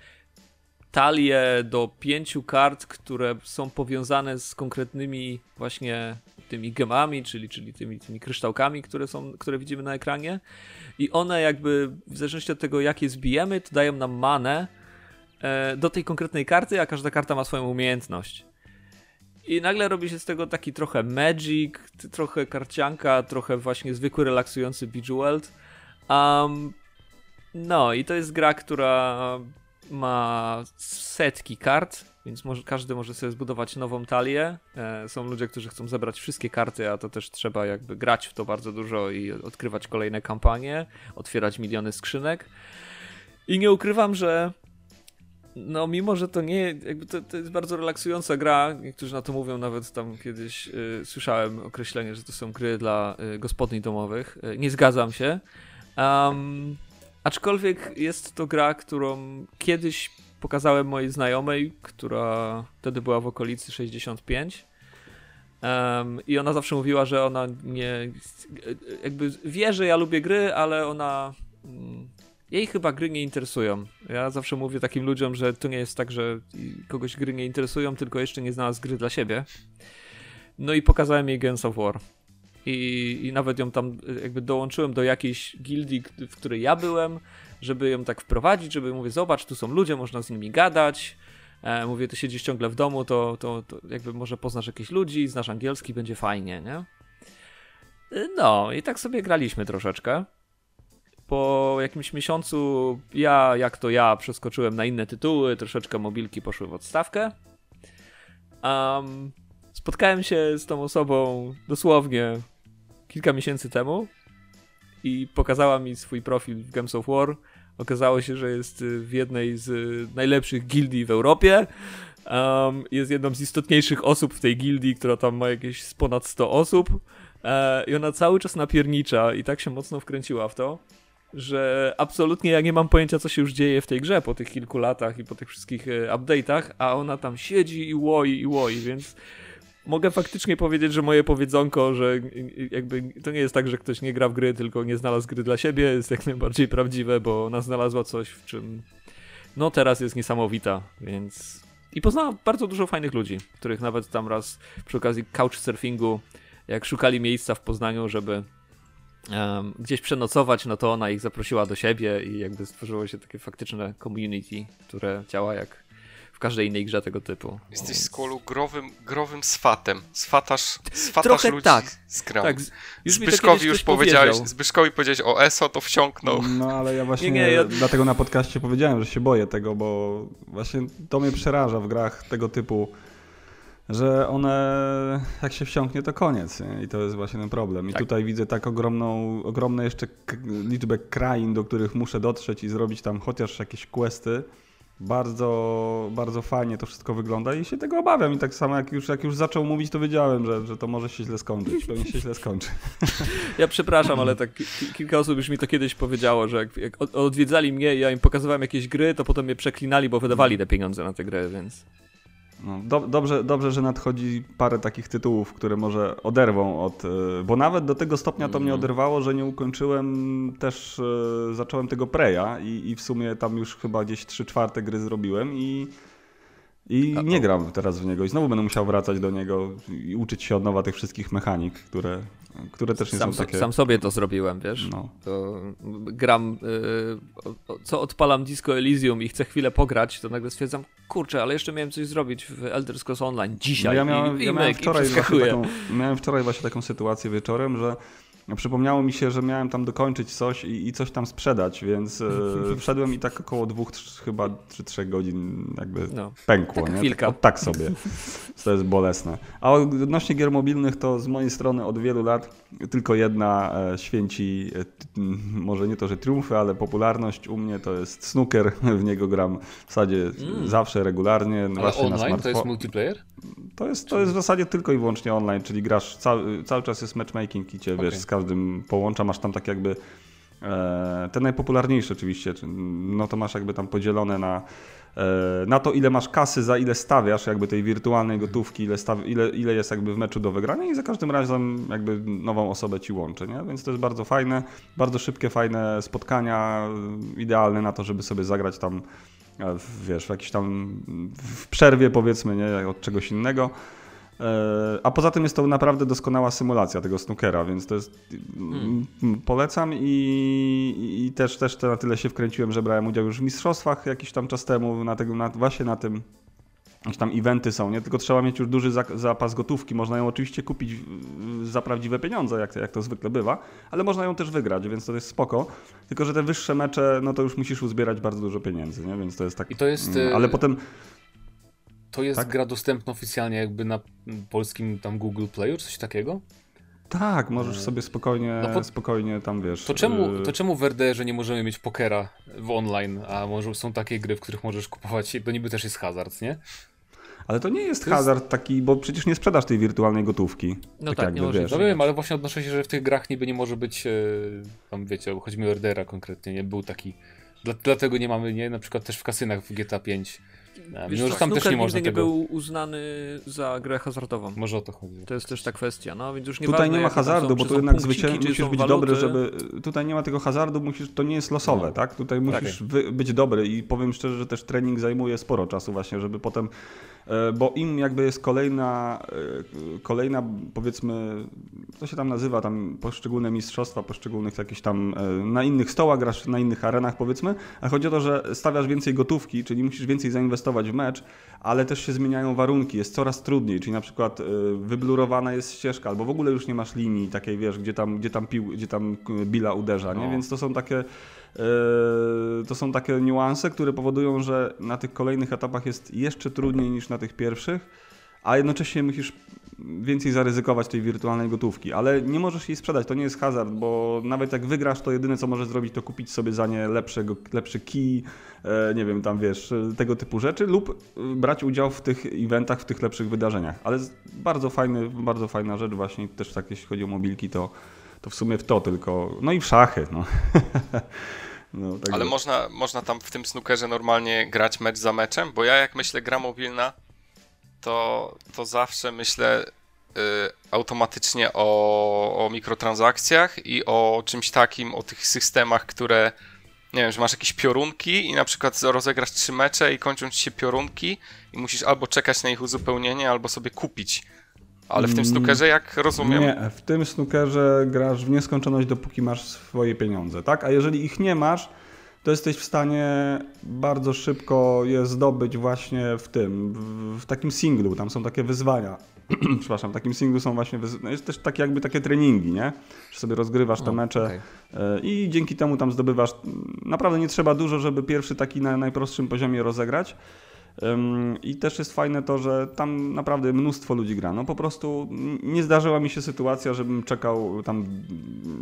Speaker 2: talię do pięciu kart, które są powiązane z konkretnymi właśnie tymi gemami, czyli, czyli tymi, tymi kryształkami, które, są, które widzimy na ekranie. I one jakby, w zależności od tego, jakie zbijemy, to dają nam manę e, do tej konkretnej karty, a każda karta ma swoją umiejętność. I nagle robi się z tego taki trochę magic, trochę karcianka, trochę właśnie zwykły, relaksujący Bejeweled. Um, no i to jest gra, która ma setki kart, więc może, każdy może sobie zbudować nową talię. E, są ludzie, którzy chcą zebrać wszystkie karty, a to też trzeba jakby grać w to bardzo dużo i odkrywać kolejne kampanie, otwierać miliony skrzynek. I nie ukrywam, że no mimo, że to nie, jakby to, to, jest bardzo relaksująca gra, niektórzy na to mówią, nawet tam kiedyś y, słyszałem określenie, że to są gry dla y, gospodyń domowych. Y, nie zgadzam się. Um, aczkolwiek jest to gra, którą kiedyś pokazałem mojej znajomej, która wtedy była w okolicy 65. Um, I ona zawsze mówiła, że ona nie. Jakby wie, że ja lubię gry, ale ona. Jej chyba gry nie interesują. Ja zawsze mówię takim ludziom, że to nie jest tak, że kogoś gry nie interesują, tylko jeszcze nie znalazł gry dla siebie. No i pokazałem jej Games of War. I, I nawet ją tam jakby dołączyłem do jakiejś gildii, w której ja byłem, żeby ją tak wprowadzić, żeby mówię, zobacz, tu są ludzie, można z nimi gadać. E, mówię, ty siedzisz ciągle w domu, to, to, to jakby może poznasz jakichś ludzi, znasz angielski, będzie fajnie, nie? No i tak sobie graliśmy troszeczkę po jakimś miesiącu ja, jak to ja, przeskoczyłem na inne tytuły, troszeczkę mobilki poszły w odstawkę. Um, spotkałem się z tą osobą dosłownie kilka miesięcy temu i pokazała mi swój profil w Games of War. Okazało się, że jest w jednej z najlepszych gildii w Europie. Um, jest jedną z istotniejszych osób w tej gildii, która tam ma jakieś ponad 100 osób. E, I ona cały czas napiernicza i tak się mocno wkręciła w to, że absolutnie ja nie mam pojęcia, co się już dzieje w tej grze po tych kilku latach i po tych wszystkich e, update'ach, a ona tam siedzi i łoi i łoi, więc mogę faktycznie powiedzieć, że moje powiedzonko, że jakby to nie jest tak, że ktoś nie gra w gry, tylko nie znalazł gry dla siebie, jest jak najbardziej prawdziwe, bo ona znalazła coś, w czym no teraz jest niesamowita, więc... I poznała bardzo dużo fajnych ludzi, których nawet tam raz przy okazji couchsurfingu, jak szukali miejsca w Poznaniu, żeby um, gdzieś przenocować, no to ona ich zaprosiła do siebie i jakby stworzyło się takie faktyczne community, które działa jak każdej innej grze tego typu.
Speaker 4: Jesteś z kolu growym, growym swatem. Swatasz, swatasz ludzi
Speaker 2: tak.
Speaker 4: z grą. Tak,
Speaker 2: już
Speaker 4: Zbyszkowi już powiedziałeś, Zbyszkowi powiedziałeś o ESO, to wsiąknął.
Speaker 1: No ale ja właśnie nie, nie, ja... dlatego na podcaście powiedziałem, że się boję tego, bo właśnie to mnie przeraża w grach tego typu, że one jak się wsiąknie to koniec nie? i to jest właśnie ten problem. I tak. tutaj widzę tak ogromną, ogromną jeszcze liczbę krain, do których muszę dotrzeć i zrobić tam chociaż jakieś questy bardzo, bardzo fajnie to wszystko wygląda i się tego obawiam. I tak samo jak już, jak już zaczął mówić, to wiedziałem, że, że to może się źle skończyć. Pewnie się źle skończy.
Speaker 2: Ja przepraszam, ale tak kilka osób już mi to kiedyś powiedziało, że jak, jak odwiedzali mnie i ja im pokazywałem jakieś gry, to potem mnie przeklinali, bo wydawali te pieniądze na te gry, więc...
Speaker 1: No, do, dobrze, dobrze, że nadchodzi parę takich tytułów, które może oderwą od. E, bo nawet do tego stopnia to mnie mhm. oderwało, że nie ukończyłem też. E, zacząłem tego Preya i, i w sumie tam już chyba gdzieś 3 czwarte gry zrobiłem i i nie gram teraz w niego i znowu będę musiał wracać do niego i uczyć się od nowa tych wszystkich mechanik, które, które też nie
Speaker 2: sam,
Speaker 1: są takie...
Speaker 2: Sam sobie to zrobiłem, wiesz? No. To gram, yy, co odpalam Disco Elysium i chcę chwilę pograć, to nagle stwierdzam, kurczę, ale jeszcze miałem coś zrobić w Elder Scrolls Online dzisiaj. No
Speaker 1: ja miałem, i, ja miałem, wczoraj taką, miałem wczoraj właśnie taką sytuację wieczorem, że Przypomniało mi się, że miałem tam dokończyć coś i, i coś tam sprzedać, więc e, wszedłem i tak około dwóch, chyba czy trzech godzin jakby no, pękło. nie?
Speaker 2: Chwilka.
Speaker 1: Tak, tak sobie. To jest bolesne. A odnośnie gier mobilnych, to z mojej strony od wielu lat tylko jedna e, święci, e, może nie to, że triumfy, ale popularność u mnie to jest snooker. W niego gram w zasadzie mm. zawsze, regularnie.
Speaker 3: Ale właśnie online to jest multiplayer?
Speaker 1: To jest, to jest w zasadzie tylko i wyłącznie online, czyli grasz, cały, cały czas jest matchmaking i cię okay. wiesz, każdym połącza, masz tam tak jakby e, te najpopularniejsze oczywiście, no to masz jakby tam podzielone na, e, na to, ile masz kasy, za ile stawiasz jakby tej wirtualnej gotówki, ile, staw, ile, ile jest jakby w meczu do wygrania i za każdym razem jakby nową osobę ci łączy, nie? Więc to jest bardzo fajne, bardzo szybkie, fajne spotkania, idealne na to, żeby sobie zagrać tam wiesz, w jakiś tam w przerwie powiedzmy, nie, od czegoś innego. E, a poza tym jest to naprawdę doskonała symulacja tego snookera, więc to jest. Hmm. Polecam i, i, też, też na tyle się wkręciłem, że brałem udział już w mistrzostwach jakiś tam czas temu, na tego, na, właśnie na tym jakieś tam eventy są, nie? Tylko trzeba mieć już duży zapas gotówki. Można ją oczywiście kupić za prawdziwe pieniądze, jak, jak to zwykle bywa, ale można ją też wygrać, więc to jest spoko. Tylko, że te wyższe mecze, no to już musisz uzbierać bardzo dużo pieniędzy, nie? Więc to jest tak...
Speaker 3: I to jest...
Speaker 1: Mm, ale potem...
Speaker 3: To jest tak? gra dostępna oficjalnie jakby na polskim tam Google Play, czy coś takiego?
Speaker 1: Tak, możesz e, sobie spokojnie, no po... spokojnie tam wiesz.
Speaker 3: To czemu, y- to czemu w RDR-ze nie możemy mieć pokera w online, a może są takie gry, w których możesz kupować, to niby też jest hazard, nie?
Speaker 1: Ale to nie jest to hazard jest... taki, bo przecież nie sprzedasz tej wirtualnej gotówki.
Speaker 2: No tak, tak jakby, nie wiesz.
Speaker 3: No wiem, ale właśnie odnoszę się, że w tych grach niby nie może być, e, tam wiecie, chodzi mi o RDR-a konkretnie, nie? Był taki, dlatego nie mamy, nie? Na przykład też w kasynach w GTA 5
Speaker 2: Wiesz, Mimo, że tam też nie można nie tego... był uznany za grę hazardową.
Speaker 3: Może o to chodzi.
Speaker 2: To jest też ta kwestia. No, więc już nie
Speaker 1: tutaj nie ma hazardu, bo tu jednak zwyczajnie musisz być waluty. dobry, żeby... Tutaj nie ma tego hazardu, musisz, to nie jest losowe, no. tak? Tutaj musisz tak. być dobry i powiem szczerze, że też trening zajmuje sporo czasu właśnie, żeby potem bo im jakby jest kolejna, e, kolejna powiedzmy, co się tam nazywa, tam poszczególne mistrzostwa, poszczególnych jakieś tam, e, na innych stołach grasz, na innych arenach powiedzmy, a chodzi o to, że stawiasz więcej gotówki, czyli musisz więcej zainwestować w mecz, ale też się zmieniają warunki, jest coraz trudniej, czyli na przykład wyblurowana jest ścieżka, albo w ogóle już nie masz linii takiej, wiesz, gdzie tam, gdzie tam, pił, gdzie tam Billa uderza, nie? No. Więc to są takie to są takie niuanse, które powodują, że na tych kolejnych etapach jest jeszcze trudniej niż na tych pierwszych, a jednocześnie musisz więcej zaryzykować tej wirtualnej gotówki, ale nie możesz jej sprzedać, to nie jest hazard, bo nawet jak wygrasz, to jedyne co możesz zrobić, to kupić sobie za nie lepszego, lepszy key, e, nie wiem, tam wiesz, tego typu rzeczy lub e, brać udział w tych eventach, w tych lepszych wydarzeniach. Ale bardzo fajny, bardzo fajna rzecz właśnie, też tak jeśli chodzi o mobilki, to to w sumie w to tylko. No i w szachy. No.
Speaker 4: no tak Ale można, można tam w tym snookerze normalnie grać mecz za meczem? Bo ja jak myślę gra mobilna, to, to zawsze myślę y, automatycznie o, o mikrotransakcjach i o czymś takim, o tych systemach, które nie wiem, że masz jakieś piorunki i na przykład rozegrasz trzy mecze i kończą ci się piorunki i musisz albo czekać na ich uzupełnienie, albo sobie kupić. Ale w tym
Speaker 1: Mm,
Speaker 4: snookerze, jak rozumiem,
Speaker 1: Nie, w tym snookerze grasz w nieskończoność, dopóki masz swoje pieniądze, tak? A jeżeli ich nie masz, to jesteś w stanie bardzo szybko je zdobyć właśnie w tym, w, takim singlu. Tam są takie wyzwania. Przepraszam, w takim singlu są właśnie, wyz... no jest też takie jakby takie treningi, nie? Że sobie rozgrywasz te mecze
Speaker 2: okej.
Speaker 1: e, i dzięki temu tam zdobywasz. Naprawdę nie trzeba dużo, żeby pierwszy taki na najprostszym poziomie rozegrać. I też jest fajne to, że tam naprawdę mnóstwo ludzi gra. No po prostu nie zdarzyła mi się sytuacja, żebym czekał tam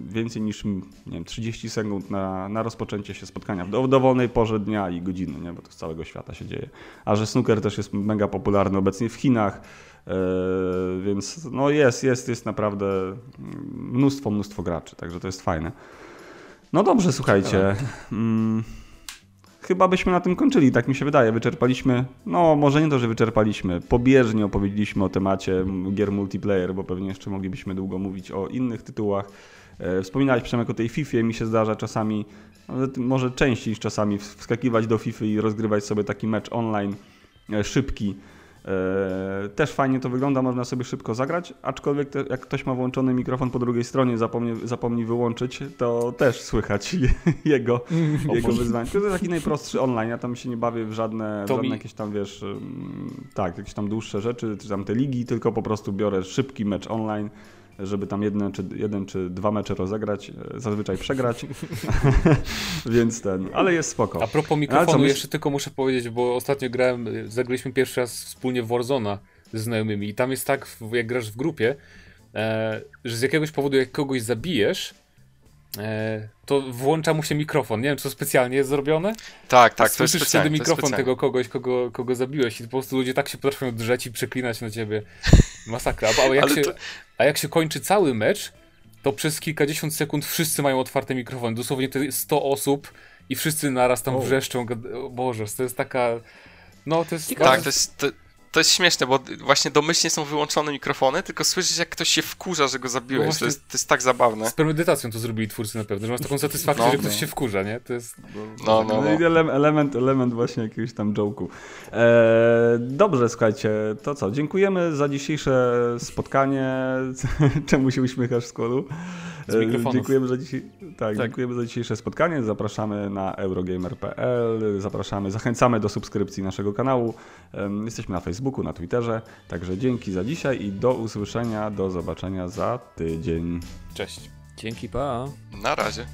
Speaker 1: więcej niż nie wiem, 30 sekund na, na rozpoczęcie się spotkania w do- w dowolnej porze dnia i godziny, nie? bo to z całego świata się dzieje. A że snooker też jest mega popularny obecnie w Chinach, e, więc no jest, jest, jest naprawdę mnóstwo, mnóstwo graczy, także to jest fajne. No dobrze, słuchajcie. Chyba byśmy na tym kończyli, tak mi się wydaje. Wyczerpaliśmy, no może nie to, że wyczerpaliśmy, pobieżnie opowiedzieliśmy o temacie gier multiplayer, bo pewnie jeszcze moglibyśmy długo mówić o innych tytułach. E, Wspominałeś Przemek o tej FIFA, mi się zdarza czasami, może częściej niż czasami, wskakiwać do FIFA i rozgrywać sobie taki mecz online e, szybki. E, Też fajnie to wygląda, można sobie szybko zagrać, aczkolwiek te, jak ktoś ma włączony mikrofon po drugiej stronie, zapomni, zapomni wyłączyć, to też słychać jego, jego
Speaker 3: Boże.
Speaker 1: wyzwanie. To jest taki najprostszy online, ja tam się nie bawię w żadne, w żadne
Speaker 3: mi-
Speaker 1: jakieś tam, wiesz, ym, tak, jakieś tam dłuższe rzeczy, czy tam te ligi, tylko po prostu biorę szybki mecz online, żeby tam jeden czy, jeden czy dwa mecze rozegrać, e, zazwyczaj przegrać, więc ten, ale jest spoko.
Speaker 3: A propos mikrofonu,
Speaker 1: co,
Speaker 3: jeszcze tylko muszę powiedzieć, bo ostatnio grałem, zagraliśmy pierwszy raz wspólnie w Warzona ze znajomymi i tam jest tak, jak grasz w grupie, e, że z jakiegoś powodu jak kogoś zabijesz, to włącza mu się mikrofon. Nie wiem, czy to specjalnie jest zrobione.
Speaker 4: tak, tak, to jest
Speaker 3: Słyszysz wtedy
Speaker 4: to jest
Speaker 3: mikrofon
Speaker 4: specjalnie.
Speaker 3: tego kogoś, kogo, kogo zabiłeś i po prostu ludzie tak się potrafią drzeć i przeklinać na ciebie. Masakra. A, a, jak,
Speaker 4: Ale
Speaker 3: się,
Speaker 4: to-
Speaker 3: a jak się kończy cały mecz, to przez kilkadziesiąt sekund wszyscy mają otwarte mikrofony. Dosłownie to jest 100 osób i wszyscy naraz tam
Speaker 1: O.
Speaker 3: wrzeszczą. O Boże, to jest taka... No, to jest...
Speaker 4: Tak, to jest, to, to jest śmieszne, bo właśnie domyślnie są wyłączone mikrofony, tylko słyszysz jak ktoś się wkurza, że go zabiłeś.
Speaker 3: No właśnie-
Speaker 4: to, jest, to jest tak zabawne.
Speaker 3: Z premedytacją to zrobili twórcy na pewno, że masz taką satysfakcję,
Speaker 4: No,
Speaker 3: że ktoś
Speaker 4: no.
Speaker 3: się wkurza, nie? To jest...
Speaker 4: No, no,
Speaker 1: No
Speaker 4: no.
Speaker 1: ele- element, element właśnie jakiegoś tam joke'u. E, dobrze, słuchajcie, to co? Dziękujemy za dzisiejsze spotkanie. Czemu się uśmiechasz, Skolu?
Speaker 3: Z mikrofonów.
Speaker 1: Dziękujemy za, tak,
Speaker 2: Tak.
Speaker 1: dziękujemy za dzisiejsze spotkanie. Zapraszamy na eurogamer.pl. Zapraszamy, zachęcamy do subskrypcji naszego kanału. Jesteśmy na Facebooku, na Twitterze. Także dzięki za dzisiaj i do usłyszenia, do zobaczenia za tydzień.
Speaker 3: Cześć.
Speaker 2: Dzięki, pa.
Speaker 4: Na razie.